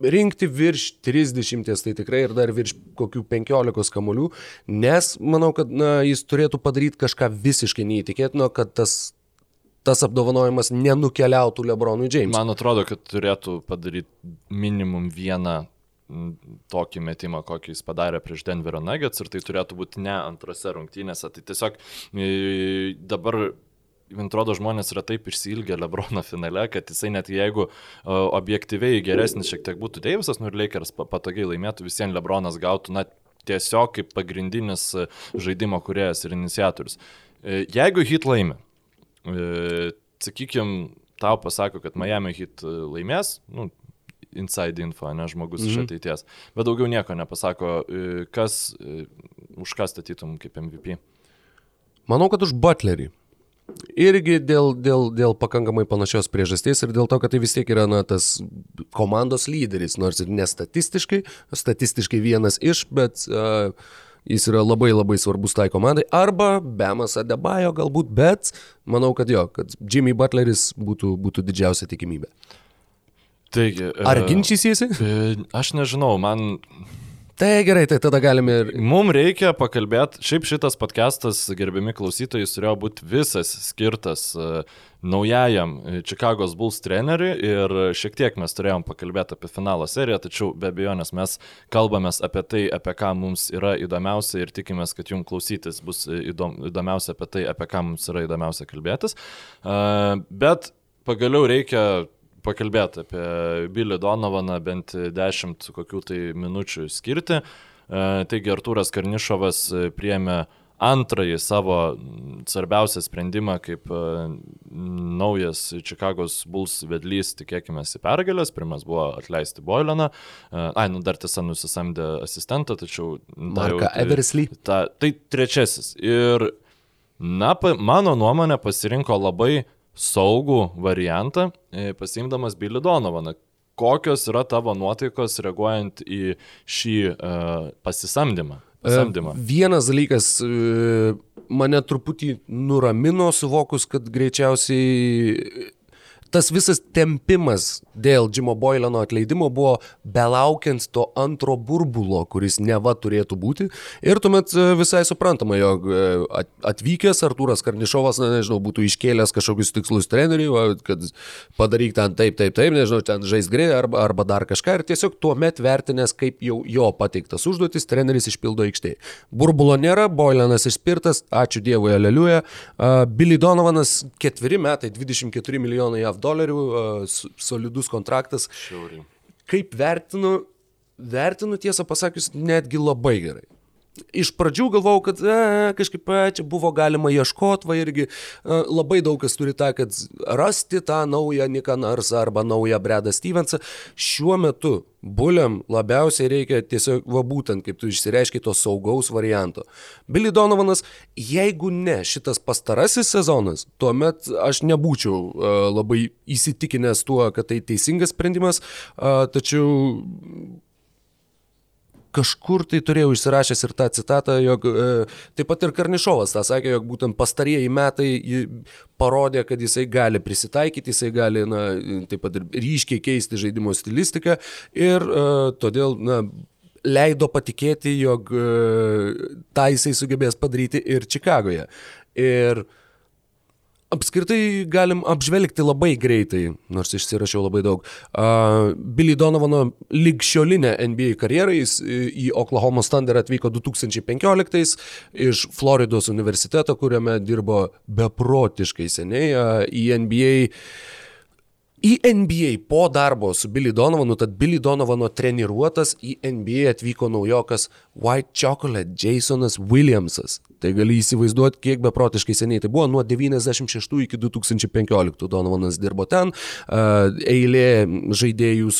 [SPEAKER 1] rinkti virš 30, tai tikrai ir dar virš kokių 15 kamolių, nes manau, kad na, jis turėtų padaryti kažką visiškai neįtikėtino, kad tas tas apdovanojimas nenukeliautų Lebronui Jamesui.
[SPEAKER 2] Man atrodo, kad turėtų padaryti minimum vieną tokį metimą, kokį jis padarė prieš Denverio Nuggets ir tai turėtų būti ne antrose rungtynėse. Tai tiesiog dabar man atrodo, žmonės yra taip išsilgę Lebrono finale, kad jisai net jeigu uh, objektyviai geresnis šiek tiek būtų Deivisas, nu ir Lakers patogiai laimėtų, visiems Lebronas gautų, na, tiesiog kaip pagrindinis žaidimo kuriejas ir iniciatorius. Jeigu hit laimi, sakykime, tau pasako, kad Miami hit laimės, nu, inside info, ne žmogus -hmm. iš mhm. ateities. Bet daugiau nieko nepasako, e, kas, e, už ką statytum kaip MVP.
[SPEAKER 1] Manau, kad už Butlerį. Irgi dėl, dėl, dėl pakankamai panašios priežasties ir dėl to, kad tai vis tiek yra na, tas komandos lyderis, nors ir nestatistiškai, statistiškai vienas iš, bet uh, jis yra labai labai svarbus tai komandai. Arba Bemas Adebayo galbūt, bet manau, kad jo, kad Jimmy Butleris būtų, būtų didžiausia tikimybė.
[SPEAKER 2] Taigi.
[SPEAKER 1] Ar e, ginčysiesi?
[SPEAKER 2] E, aš nežinau, man.
[SPEAKER 1] Tai gerai, tai tada galime ir...
[SPEAKER 2] Mums reikia pakalbėti, šiaip šitas podcastas, gerbiami klausytojai, turėjo būti visas skirtas uh, naujajam Čikagos Bulls treneriui ir šiek tiek mes turėjom pakalbėti apie finalo seriją, tačiau be abejonės mes kalbamės apie tai, apie ką mums yra įdomiausia ir tikimės, kad jums klausytis bus įdom, įdomiausia apie tai, apie ką mums yra įdomiausia kalbėtis. Bet pagaliau reikia pakalbėti apie Billy Donovaną bent 10 kokių tai minučių skirti. E, taigi Artūras Karnišovas priemė antrąjį savo svarbiausią sprendimą kaip e, naujas Čikagos Bulls vedlys, tikėkime, į pergalės. Pirmas buvo atleisti Boileną. E, ai, nu dar tiesa nusisamdė asistentą, tačiau...
[SPEAKER 1] Marką Eversley.
[SPEAKER 2] Ta, tai trečiasis. Ir, na, mano nuomonė pasirinko labai saugų variantą, e, pasimdamas Billy Donovaną. Kokios yra tavo nuotaikos reaguojant į šį uh, pasisamdymą? Pasamdymą.
[SPEAKER 1] Vienas dalykas mane truputį nuramino, suvokus, kad greičiausiai tas visas tempimas dėl Džimo Boileno atleidimo buvo belaukiant to antro burbulo, kuris neva turėtų būti. Ir tuomet e, visai suprantama, jog e, atvykęs Artūras Karnišovas, na, nežinau, būtų iškėlęs kažkokius tikslus treneriui, kad padaryk ten taip, taip, taip, nežinau, ten žais grė arba, arba dar kažką. Ir tiesiog tuo met vertinęs, kaip jau jo pateiktas užduotis, treneris išpildo aikštėje. Burbulo nėra, Boilenas išspirtas, ačiū Dievui, aleliuja. Billy Donovanas ketveri metai, 24 milijonai JAV dolerių, solidus kontraktas.
[SPEAKER 2] Šiauriai.
[SPEAKER 1] Kaip vertinu, vertinu tiesą pasakius netgi labai gerai. Iš pradžių galvojau, kad e, kažkaip e, čia buvo galima ieškoti, va irgi e, labai daug kas turi tą, kad rasti tą naują Niką Narsą arba naują Bredą Stevensą. Šiuo metu Buliam labiausiai reikia tiesiog, va būtent, kaip tu išsireiškiai, to saugaus varianto. Billy Donovanas, jeigu ne šitas pastarasis sezonas, tuomet aš nebūčiau uh, labai įsitikinęs tuo, kad tai teisingas sprendimas, uh, tačiau kažkur tai turėjau išsirašęs ir tą citatą, jog e, taip pat ir Karnišovas tą sakė, jog būtent pastarieji metai parodė, kad jisai gali prisitaikyti, jisai gali na, taip pat ir ryškiai keisti žaidimo stilistiką ir e, todėl na, leido patikėti, jog e, tą jisai sugebės padaryti ir Čikagoje. Ir e, apskritai galim apžvelgti labai greitai, nors išsirašiau labai daug. Uh, Billy Donovano ligšiolinę NBA karjerą jis į Oklahoma Thunder atvyko 2015 iš Floridos universiteto, kuriame dirbo beprotiškai seniai. Uh, į NBA Į NBA po darbo su Billy Donovanu, tad Billy Donovano treniruotas į NBA atvyko naujokas White Chocolate Jasonas Williamsas. Tai gali įsivaizduoti, kiek beprotiškai seniai tai buvo. Nuo 96 iki 2015 Donovanas dirbo ten. Eilė žaidėjų,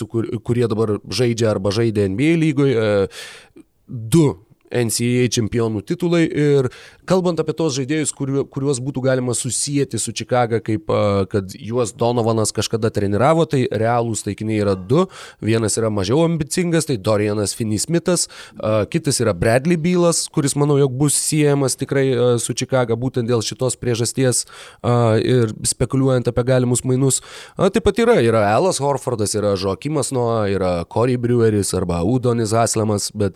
[SPEAKER 1] kurie dabar žaidžia arba žaidė NBA lygoje. Du NCAA čempionų titulai ir kalbant apie tos žaidėjus, kuriuos būtų galima susijęti su Čikaga, kaip kad juos Donovanas kažkada treniravo, tai realūs taikiniai yra du. Vienas yra mažiau ambicingas, tai Dorianas Finismitas, kitas yra Bradley Bylas, kuris manau, jog bus siejamas tikrai su Čikaga būtent dėl šitos priežasties ir spekuliuojant apie galimus mainus. Taip pat yra, yra Elas Horfordas, yra Žokimas Noa, yra Corey Breweris arba Udonis Haslemas, bet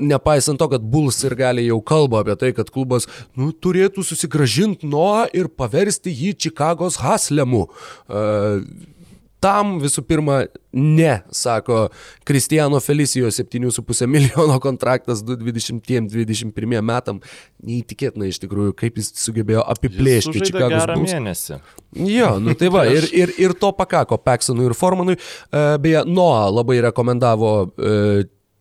[SPEAKER 1] nepaisant to, kad Bulls ir gali jau kalba apie tai, kad klubas nu, turėtų susigražinti Noah ir paversti jį Čikagos Haslemu. Uh, tam visų pirma ne, sako Kristijano Felicijo 7,5 milijono kontraktas 2020-2021 metam. Neįtikėtina iš tikrųjų, kaip jis sugebėjo apiplėšti Čikagos
[SPEAKER 2] mėnesį.
[SPEAKER 1] Jo, nu tai va, ir, ir, ir to pakako Peksonui ir Formanui. Beje, Noa labai rekomendavo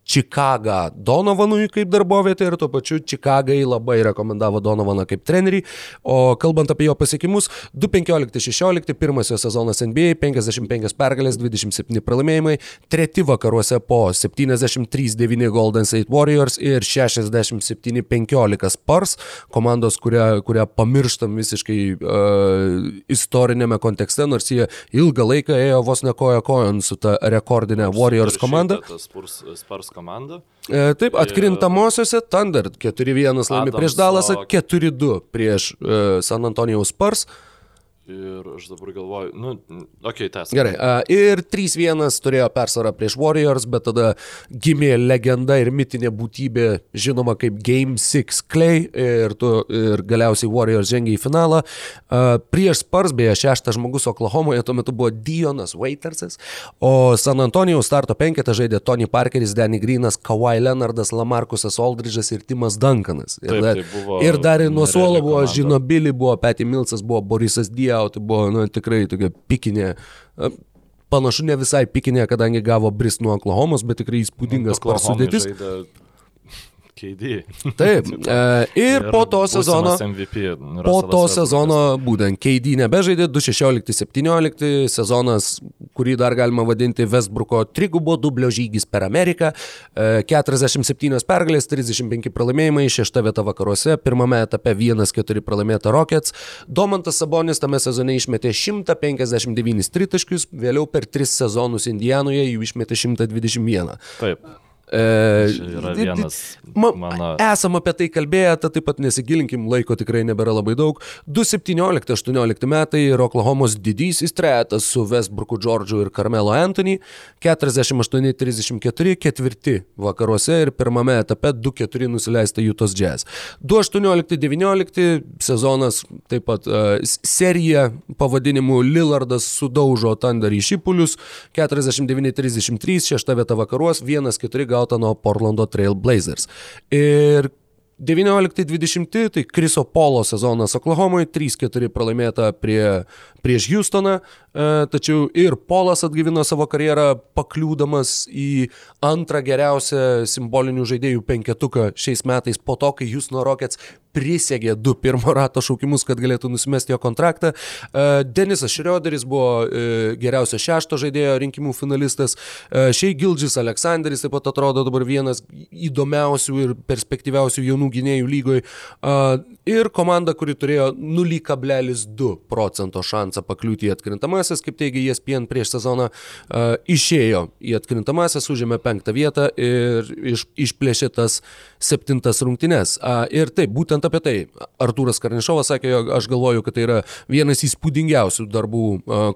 [SPEAKER 1] Čikagą Donovanui kaip darbovietę ir tuo pačiu Čikagai labai rekomendavo Donovaną kaip trenerį. O kalbant apie jo pasiekimus, 2-15-16, pirmasis sezonas NBA, 55 pergalės, 27 pralaimėjimai, treti vakaruose po 73-9 Golden State Warriors ir 67-15 Spurs, komandos, kurią, kurią pamirštam visiškai uh, istorinėme kontekste, nors jie ilgą laiką ėjo vos ne koja kojon su ta rekordinė Warriors komanda.
[SPEAKER 2] Spurs, Spurs komanda.
[SPEAKER 1] E, taip, atkrintamosiose Thunder 4-1 laimi prieš Dalasą, 4-2 prieš e, San Antonijaus Spurs.
[SPEAKER 2] Ir aš dabar galvoju, nu, okei, okay, tas.
[SPEAKER 1] Gerai. Ir 3-1 turėjo persvarą prieš Warriors, bet tada gimė legenda ir mitinė būtybė, žinoma kaip Game 6 Clay ir, tu, ir galiausiai Warriors žengė į finalą. Prieš Spurs, beje, šeštas žmogus Oklahomoje tuo metu buvo Dionas Waitersas, o San Antonijaus starto penketą žaidė Tony Parkeris, Danny Greenas, Kawhi Leonardas, Lamarkusas Aldridge'as ir Timas Duncanas. Ir, Taip, dar, tai ir dar nuo suolo buvo Žino Billy, buvo Petty Millsas, buvo Borisas Diaz Tai buvo nu, tikrai tokia pikinė. Panašu ne visai pikinė, kadangi gavo bris nuo Oklahomos, bet tikrai įspūdingas sudėtis.
[SPEAKER 2] KD.
[SPEAKER 1] Taip. (laughs) E, ir, ir po to sezono. MVP, po to sezono būtent KD nebežaidė 2016-17 sezonas, kurį dar galima vadinti Westbrooko trigubo dublio žygis per Ameriką. E, 47 pergalės, 35 pralaimėjimai, 6 vieta vakaruose, pirmame etape 1-4 pralaimėta Rockets. Domantas Sabonis tame sezone išmetė 159 tritaškius, vėliau per 3 sezonus Indijanoje jų išmetė 121.
[SPEAKER 2] Taip. E, yra vienas.
[SPEAKER 1] Mano... Esam apie tai kalbėję, tad taip pat nesigilinkim, laiko tikrai nebėra labai daug. 2017-2018 metai ir Oklahomos didysis trejetas su Westbrooku Džordžu ir Carmelo Anthony 48-34 ketvirti vakaruose ir pirmame etape 2-4 nusileista Jutos Jazz. 2018-2019 sezonas taip pat uh, serija pavadinimu Lillardas sudaužo Thunder į šipulius 49-33 šešta vieta vakaruos 1-4 gal gauta nuo Portlando Trail Blazers. Ir 19-20, tai Kriso Polo sezonas Oklahomoje, 3-4 pralaimėta prie, prieš Houstoną, tačiau ir Polas atgyvino savo karjerą pakliūdamas į antrą geriausią simbolinių žaidėjų penketuką šiais metais po to, kai Houston Rockets prisegė du pirmo rato šaukimus, kad galėtų nusimesti jo kontraktą. Denisas Šrioderis buvo geriausio šešto žaidėjo rinkimų finalistas. Šiai Gildžis Aleksandris taip pat atrodo dabar vienas įdomiausių ir perspektyviausių jaunų gynėjų lygoje. Ir komanda, kuri turėjo 0,2 procento šansą pakliūti į atkrintamasis, kaip teigia ESPN prieš sezoną, išėjo į atkrintamasis, užėmė penktą vietą ir iš, išplėšė tas septintas rungtynes. Ir taip, būtent apie tai Artūras Karnišovas sakė, jog aš galvoju, kad tai yra vienas įspūdingiausių darbų,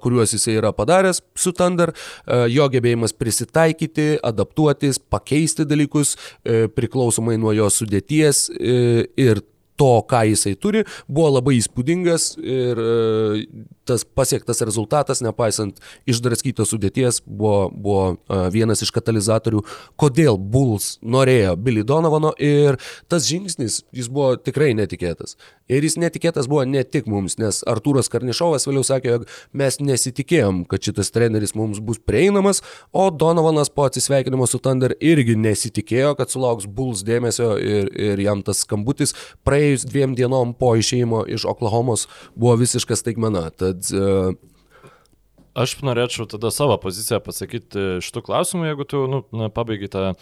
[SPEAKER 1] kuriuos jisai yra padaręs su Thunder, jo gebėjimas prisitaikyti, adaptuotis, pakeisti dalykus e, priklausomai nuo jo sudėties e, ir to, ką jisai turi, buvo labai įspūdingas ir tas pasiektas rezultatas, nepaisant išdraskytos sudėties, buvo, buvo vienas iš katalizatorių, kodėl Bulls norėjo Billy Donovano ir tas žingsnis, jis buvo tikrai netikėtas. Ir jis netikėtas buvo ne tik mums, nes Artūras Karnišovas vėliau sakė, jog mes nesitikėjom, kad šitas treneris mums bus prieinamas, o Donovanas po atsisveikinimo su Thunder irgi nesitikėjo, kad sulauks Bulls dėmesio ir, ir jam tas skambutis praėjus dviem dienom po išėjimo iš Oklahomos buvo visiškas staigmena. Tad uh,
[SPEAKER 2] Aš norėčiau tada savo poziciją pasakyti šitų klausimų, jeigu tu nu, pabaigai tą uh,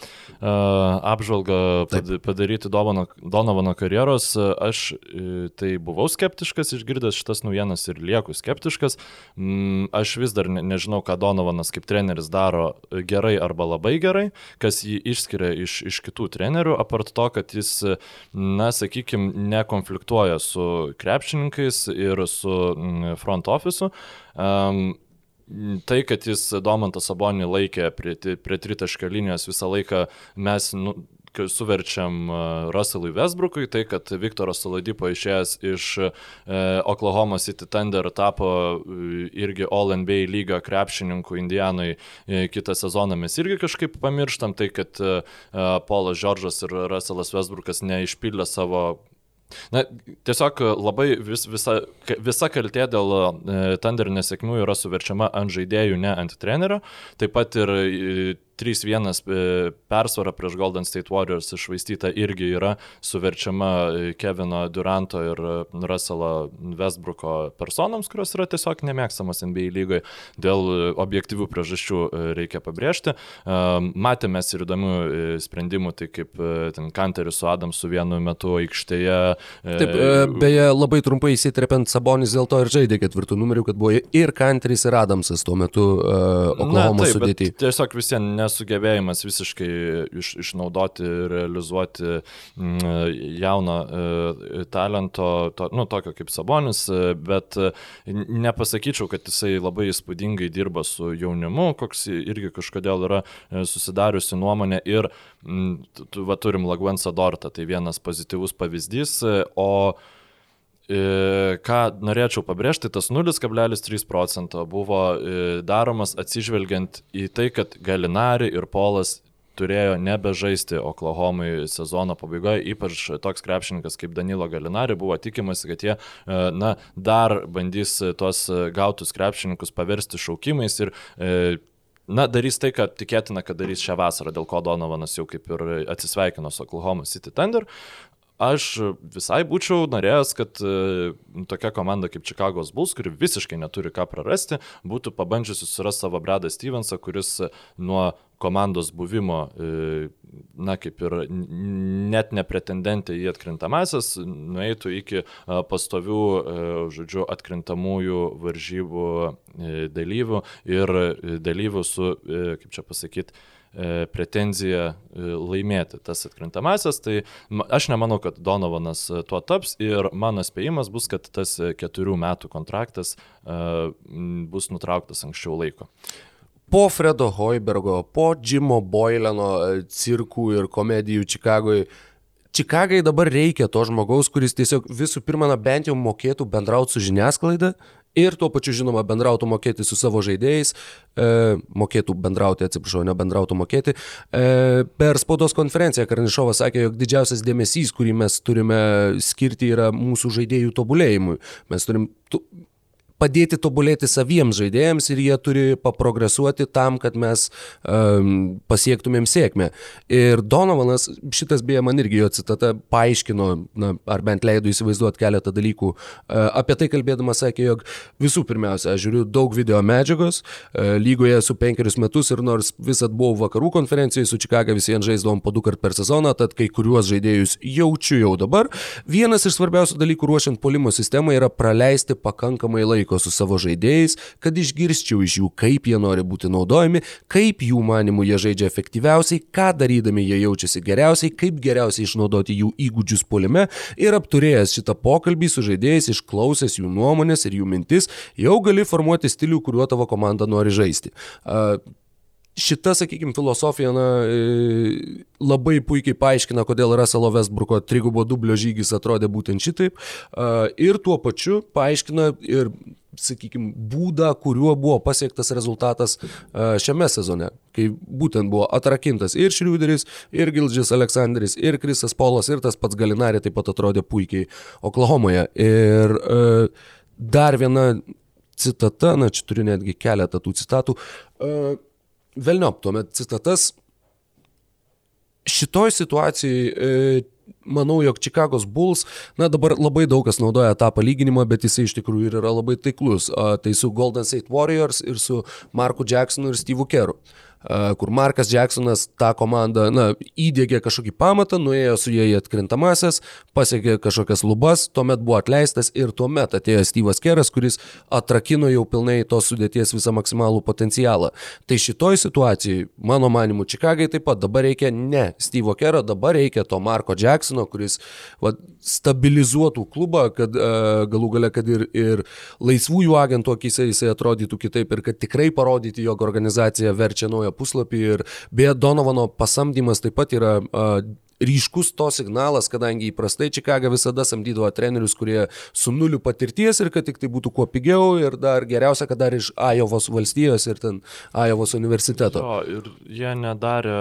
[SPEAKER 2] apžvalgą pad, padaryti Donovano karjeros. Aš uh, tai buvau skeptiškas, išgirdęs šitas naujienas ir lieku skeptiškas. Mm, aš vis dar ne, nežinau, ką Donovanas kaip treneris daro gerai arba labai gerai, kas jį išskiria iš, iš kitų trenerių, apart to, kad jis, na, sakykime, nekonfliktuoja su krepšininkais ir su mm, front office. Um, Tai, kad jis Domantą Sabonį laikė prie, prie tritaškio linijos visą laiką, mes nu, suverčiam Russellui Westbrookui, tai kad Viktoras Saladipo išėjęs iš e, Oklahoma City Thunder tapo e, irgi All NBA lygio krepšininkų Indijanui e, kitą sezoną mes irgi kažkaip pamirštam, tai kad e, Paulas Džordžas ir Russellas Westbrookas neišpildė savo Na, tiesiog labai vis, visa, visa kaltė dėl e, Thunder nesėkmių yra suverčiama ant žaidėjų, ne ant trenerio. Taip pat ir e, 3-1 e, persvara prieš Golden State Warriors išvaistyta irgi yra suverčiama e, Kevino Duranto ir e, Russello Westbrooko personams, kurios yra tiesiog nemėgstamos NBA lygoje dėl objektyvių priežasčių reikia pabrėžti. Matėme ir įdomių sprendimų, tai kaip ten Kanteris su Adamsu vienu metu aikštėje.
[SPEAKER 1] Taip, beje, labai trumpai įsitrepiant Sabonis dėl to ir žaidė ketvirtų numerių, kad buvo ir Kanteris, ir Adamsas tuo metu uh, Oklahoma sudėti.
[SPEAKER 2] Tiesiog visiems nesugebėjimas visiškai iš, išnaudoti ir realizuoti mm, jauno e, talento, to, nu, tokio kaip Sabonis, e, bet e, nepasakyčiau, kad jisai labai įspūdingai dirba su jaunimu, koks irgi kažkodėl yra susidariusi nuomonė ir mm, va, turim Laguensą Dortą, tai vienas pozityvus pavyzdys, o Ką norėčiau pabrėžti, tas 0,3 procento buvo daromas atsižvelgiant į tai, kad Galinari ir Polas turėjo nebežaisti Oklahomai sezono pabaigoje, ypač toks krepšininkas kaip Danilo Galinari, buvo tikimasi, kad jie na, dar bandys tuos gautus krepšininkus paversti šaukimais ir Na, darys tai, kad tikėtina, kad darys šią vasarą, dėl ko Donovanas jau kaip ir atsisveikino su Oklahoma City Thunder. Aš visai būčiau norėjęs, kad e, tokia komanda kaip Chicago's Bulls, kuri visiškai neturi ką prarasti, būtų pabandžiusi surasti savo Bradą Stevensą, kuris nuo komandos buvimo, e, na kaip ir net nepretendentė į atkrintamasis, nueitų iki e, pastovių, žodžiu, atkrintamųjų varžybų dalyvių ir dalyvių su, kaip čia pasakyti, pretenziją e, laimėti tas atkrintamasias, tai aš nemanau, kad Donovanas e, tuo taps ir mano spėjimas bus, kad tas keturių metų kontraktas bus nutrauktas anksčiau laiko
[SPEAKER 1] po Fredo Hoibergo, po Jimo Boyleno cirkų ir komedijų Čikagoje. Čikagai dabar reikia to žmogaus, kuris tiesiog visų pirma, na, bent jau mokėtų bendrauti su žiniasklaida ir tuo pačiu, žinoma, bendrautų mokėti su savo žaidėjais, e, mokėtų bendrauti, atsiprašau, ne bendrautų mokėti. E, per spaudos konferenciją Karnišovas sakė, jog didžiausias dėmesys, kurį mes turime skirti, yra mūsų žaidėjų tobulėjimui. Mes turim tu, padėti tobulėti saviems žaidėjams ir jie turi paprogresuoti tam, kad mes um, pasiektumėm sėkmę. Ir Donovanas, šitas beje man irgi jo citata, paaiškino, na, ar bent leido įsivaizduoti keletą dalykų. Uh, apie tai kalbėdamas sakė, jog visų pirmiausia, aš žiūriu daug video medžiagos, uh, lygoje su penkerius metus ir nors visat buvau vakarų konferencijoje su Čikaga visiems žaisdavom po du kart per sezoną, tad kai kuriuos žaidėjus jaučiu jau dabar. Vienas iš svarbiausių dalykų ruošiant polimo sistemą yra praleisti pakankamai laiko su savo žaidėjais, kad išgirsčiau iš jų, kaip jie nori būti naudojami, kaip jų manimų jie žaidžia efektyviausiai, ką darydami jie jaučiasi geriausiai, kaip geriausiai išnaudoti jų įgūdžius polime ir apturėjęs šitą pokalbį su žaidėjais, išklausęs jų nuomonės ir jų mintis, jau gali formuoti stilių, kuriuo tavo komanda nori žaisti. Uh, šita, sakykime, filosofija na, e, labai puikiai paaiškina, kodėl Russell Westbrooko trigubo dublio žygis atrodė būtent šitaip. Ir tuo pačiu paaiškina ir, sakykime, būdą, kuriuo buvo pasiektas rezultatas šiame sezone. Kai būtent buvo atrakintas ir Šriuderis, ir Gildžis Aleksandris, ir Krisas Polas, ir tas pats Galinarė taip pat atrodė puikiai Oklahomoje. Ir dar viena citata, na čia turiu netgi keletą tų citatų. Uh, Velniop, tuomet citatas. Šitoj situacijai e, manau, jog Čikagos Bulls, na dabar labai daug kas naudoja tą palyginimą, bet jisai iš tikrųjų yra labai taiklus. Tai su Golden State Warriors ir su Marku Jacksonu ir Steve'u Keru kur Markas Jacksonas tą komandą, na, įdėgė kažkokį pamatą, nuėjo su jie į atkrintamasias, pasiekė kažkokias lubas, tuomet buvo atleistas ir tuomet atėjo Steve'as Keras, kuris atrakino jau pilnai tos sudėties visą maksimalų potencialą. Tai šitoj situacijai, mano manimu, Čikagai taip pat dabar reikia ne Steve'o Kero, dabar reikia to Marko Jacksono, kuris va, stabilizuotų klubą, kad galų gale, kad ir, ir laisvųjų agentų akise jisai atrodytų kitaip ir kad tikrai parodyti, jog organizacija verčia naują puslapį ir beje Donovano pasamdymas taip pat yra ryškus to signalas, kadangi įprastai Čikaga visada samdydavo trenerius, kurie su nuliu patirties ir kad tik tai būtų kuo pigiau ir dar geriausia, kad dar iš Ajovos valstijos ir ten Ajovos universiteto.
[SPEAKER 2] Jo, ir jie nedarė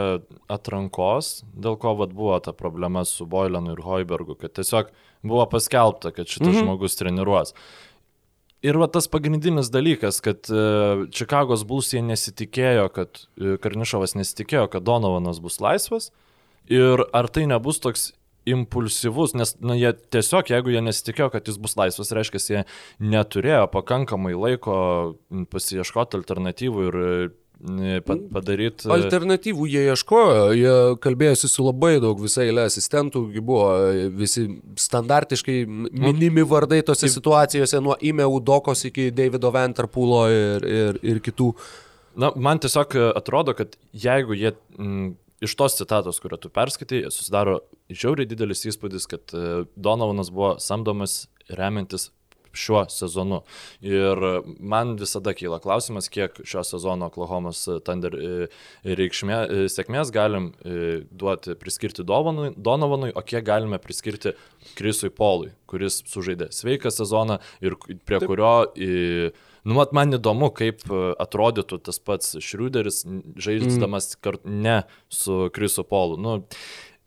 [SPEAKER 2] atrankos, dėl ko vat, buvo ta problema su Boilenu ir Hoibergu, kad tiesiog buvo paskelbta, kad šitas -hmm. žmogus treniruos. Ir va tas pagrindinis dalykas, kad Čikagos uh, Bulls jie nesitikėjo, kad uh, Karnišovas nesitikėjo, kad Donovanas bus laisvas. Ir ar tai nebus toks impulsyvus, nes na, jie tiesiog, jeigu jie nesitikėjo, kad jis bus laisvas, reiškia, jie neturėjo pakankamai laiko pasieškoti alternatyvų ir padaryti.
[SPEAKER 1] Alternatyvų jie ieškojo, jie kalbėjosi su labai daug visai eilė asistentų, buvo visi standartiškai minimi vardai tose situacijose, nuo Ime Udokos iki Davido Venterpulo ir, ir, ir kitų.
[SPEAKER 2] Na, man tiesiog atrodo, kad jeigu jie m, iš tos citatos, kurią tu perskaitai, susidaro žiauriai didelis įspūdis, kad e, Donovanas buvo samdomas remiantis šiuo sezonu. Ir man visada kyla klausimas, kiek šio sezono Oklahomos Thunder e, reikšmė, e, sėkmės galim e, duoti, priskirti Donovanui, Donovanui, o kiek galime priskirti Krisui Polui, kuris sužaidė sveiką sezoną ir prie Taip. kurio... Nu, mat, man įdomu, kaip atrodytų tas pats Šriuderis, žaidžiamas mm. kartu ne su Krisu Polu. Nu,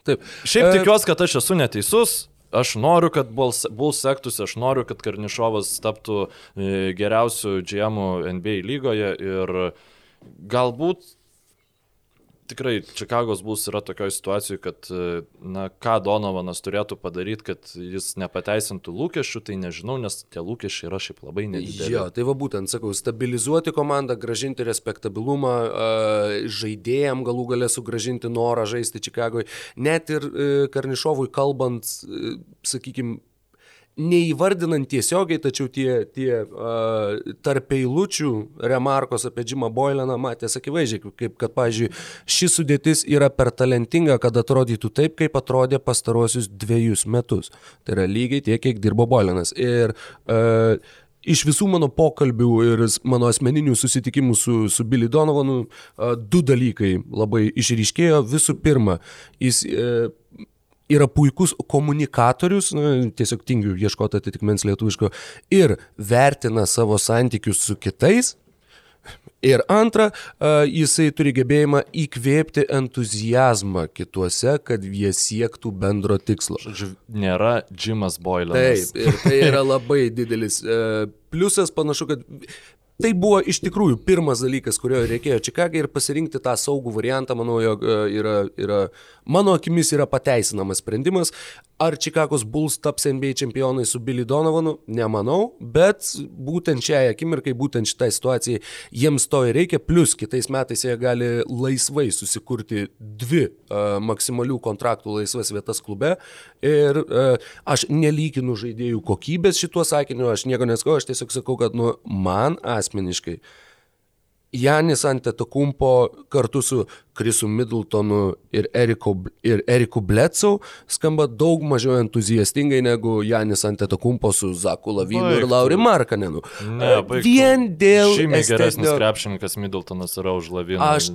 [SPEAKER 2] Taip. Šiaip tikiuosi, kad aš esu neteisus, Aš noriu, kad Bulls sektųsi, aš noriu, kad Karnišovas taptų e, geriausių GM NBA lygoje ir galbūt tikrai Čikagos bus yra tokioje situacijoje, kad, na, ką Donovanas turėtų padaryti, kad jis nepateisintų lūkesčių, tai nežinau, nes tie lūkesčiai yra šiaip labai nedideli.
[SPEAKER 1] Jo, tai va būtent, sakau, stabilizuoti komandą, gražinti respektabilumą, žaidėjim galų galę sugražinti norą žaisti Čikagoje. Net ir e, Karnišovui kalbant, e, sakykime, neįvardinant tiesiogiai, tačiau tie, tie uh, tarp eilučių remarkos apie Džimą Boileną matės akivaizdžiai, kaip kad, pavyzdžiui, ši sudėtis yra per talentinga, kad atrodytų taip, kaip atrodė pastarosius dviejus metus. Tai yra lygiai tiek, kiek dirbo Boilenas. Ir uh, iš visų mano pokalbių ir mano asmeninių susitikimų su, su Billy Donovanu, du dalykai labai išryškėjo. Visų pirma, jis uh, yra puikus komunikatorius, na, tiesiog tingiu ieškoti atitikmens lietuviško, ir vertina savo santykius su kitais. Ir antra, jisai turi gebėjimą įkvėpti entuzijazmą kituose, kad jie siektų bendro tikslo.
[SPEAKER 2] Žodžiu, nėra Jimas Boylanas.
[SPEAKER 1] Taip, ir tai yra (laughs) labai didelis uh, pliusas, panašu, kad Tai buvo iš tikrųjų pirmas dalykas, kurio reikėjo Čikagai ir pasirinkti tą saugų variantą, manau, jog yra, yra, mano akimis yra pateisinamas sprendimas. Ar Čikagos Bulls taps NBA čempionai su Billy Donovanu? Nemanau, bet būtent šiai akimirkai, būtent šitai situacijai jiems to ir reikia, plus kitais metais jie gali laisvai susikurti dvi uh, maksimalių kontraktų laisvas vietas klube. Ir uh, aš nelyginu žaidėjų kokybės šituo sakiniu, aš nieko neskau, aš tiesiog sakau, kad nu, man asmeniškai Janis Antetokumpo kartu su Krisu Middletonu ir Eriku, ir Eriku Bletsau skamba daug mažiau entuziastingai negu Janis Antetokumpo su Zaku Lavinu ir Lauri Markanenu.
[SPEAKER 2] Ne, baigtų.
[SPEAKER 1] Vien dėl...
[SPEAKER 2] Žymiai geresnis
[SPEAKER 1] estetinio-
[SPEAKER 2] krepšininkas Middletonas yra už Laviną.
[SPEAKER 1] Aš,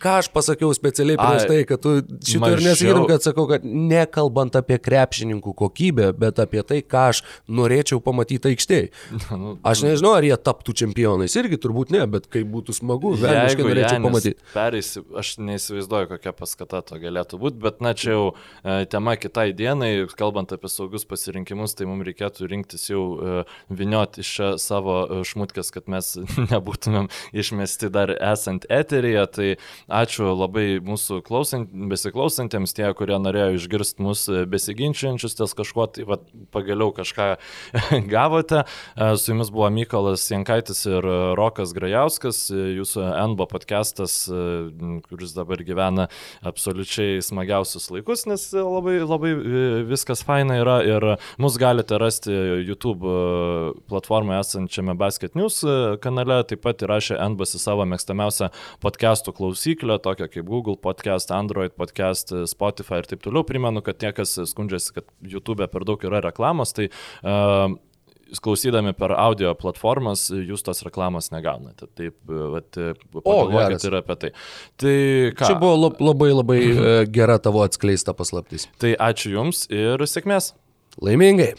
[SPEAKER 1] ką aš pasakiau specialiai prieš
[SPEAKER 2] Ai,
[SPEAKER 1] tai, kad tu šito ir nesakytum, kad sakau, kad nekalbant apie krepšininkų kokybę, bet apie tai, ką aš norėčiau pamatyti aikštėje. (laughs)
[SPEAKER 2] Nu,
[SPEAKER 1] Aš nežinau, ar jie taptų čempionais, irgi turbūt ne, bet kaip būtų smagu, velniškai norėčiau pamatyti.
[SPEAKER 2] Pereisi, aš neįsivaizduoju, kokia paskata to galėtų būti, bet na čia jau e, tema kitai dienai, kalbant apie saugus pasirinkimus, tai mums reikėtų rinktis jau e, vinioti iš savo e, šmutkas, kad mes (laughs) nebūtumėm išmesti dar esant eteryje. Tai ačiū labai mūsų klausant, besiklausantiems, tie, kurie norėjo išgirsti mūsų besiginčiančius ties kažkuo, tai va, pagaliau kažką (laughs) gavote. E, Su jumis buvo Mykolas Jankaitis ir e, Rokas Grajauskas, e, jūsų NBO podcastas, e, kuris dabar gyvena absoliučiai smagiausius laikus, nes labai, labai e, viskas faina yra ir mus galite rasti YouTube e, platformoje esančiame Basket News e, kanale, taip pat įrašė NBAS į savo mėgstamiausią podcastų klausyklę, tokią kaip Google podcast, Android podcast, e, Spotify ir taip toliau. Primenu, kad tie, kas skundžiasi, kad YouTube per daug yra reklamos, tai uh, klausydami per audio platformas, jūs tos reklamos negaunate. Taip, vat, pagalvokit
[SPEAKER 1] geras.
[SPEAKER 2] ir apie tai. Tai ką?
[SPEAKER 1] Čia buvo lab- labai labai e, gera tavo atskleista paslaptis.
[SPEAKER 2] Tai ačiū Jums ir sėkmės.
[SPEAKER 1] Laimingai.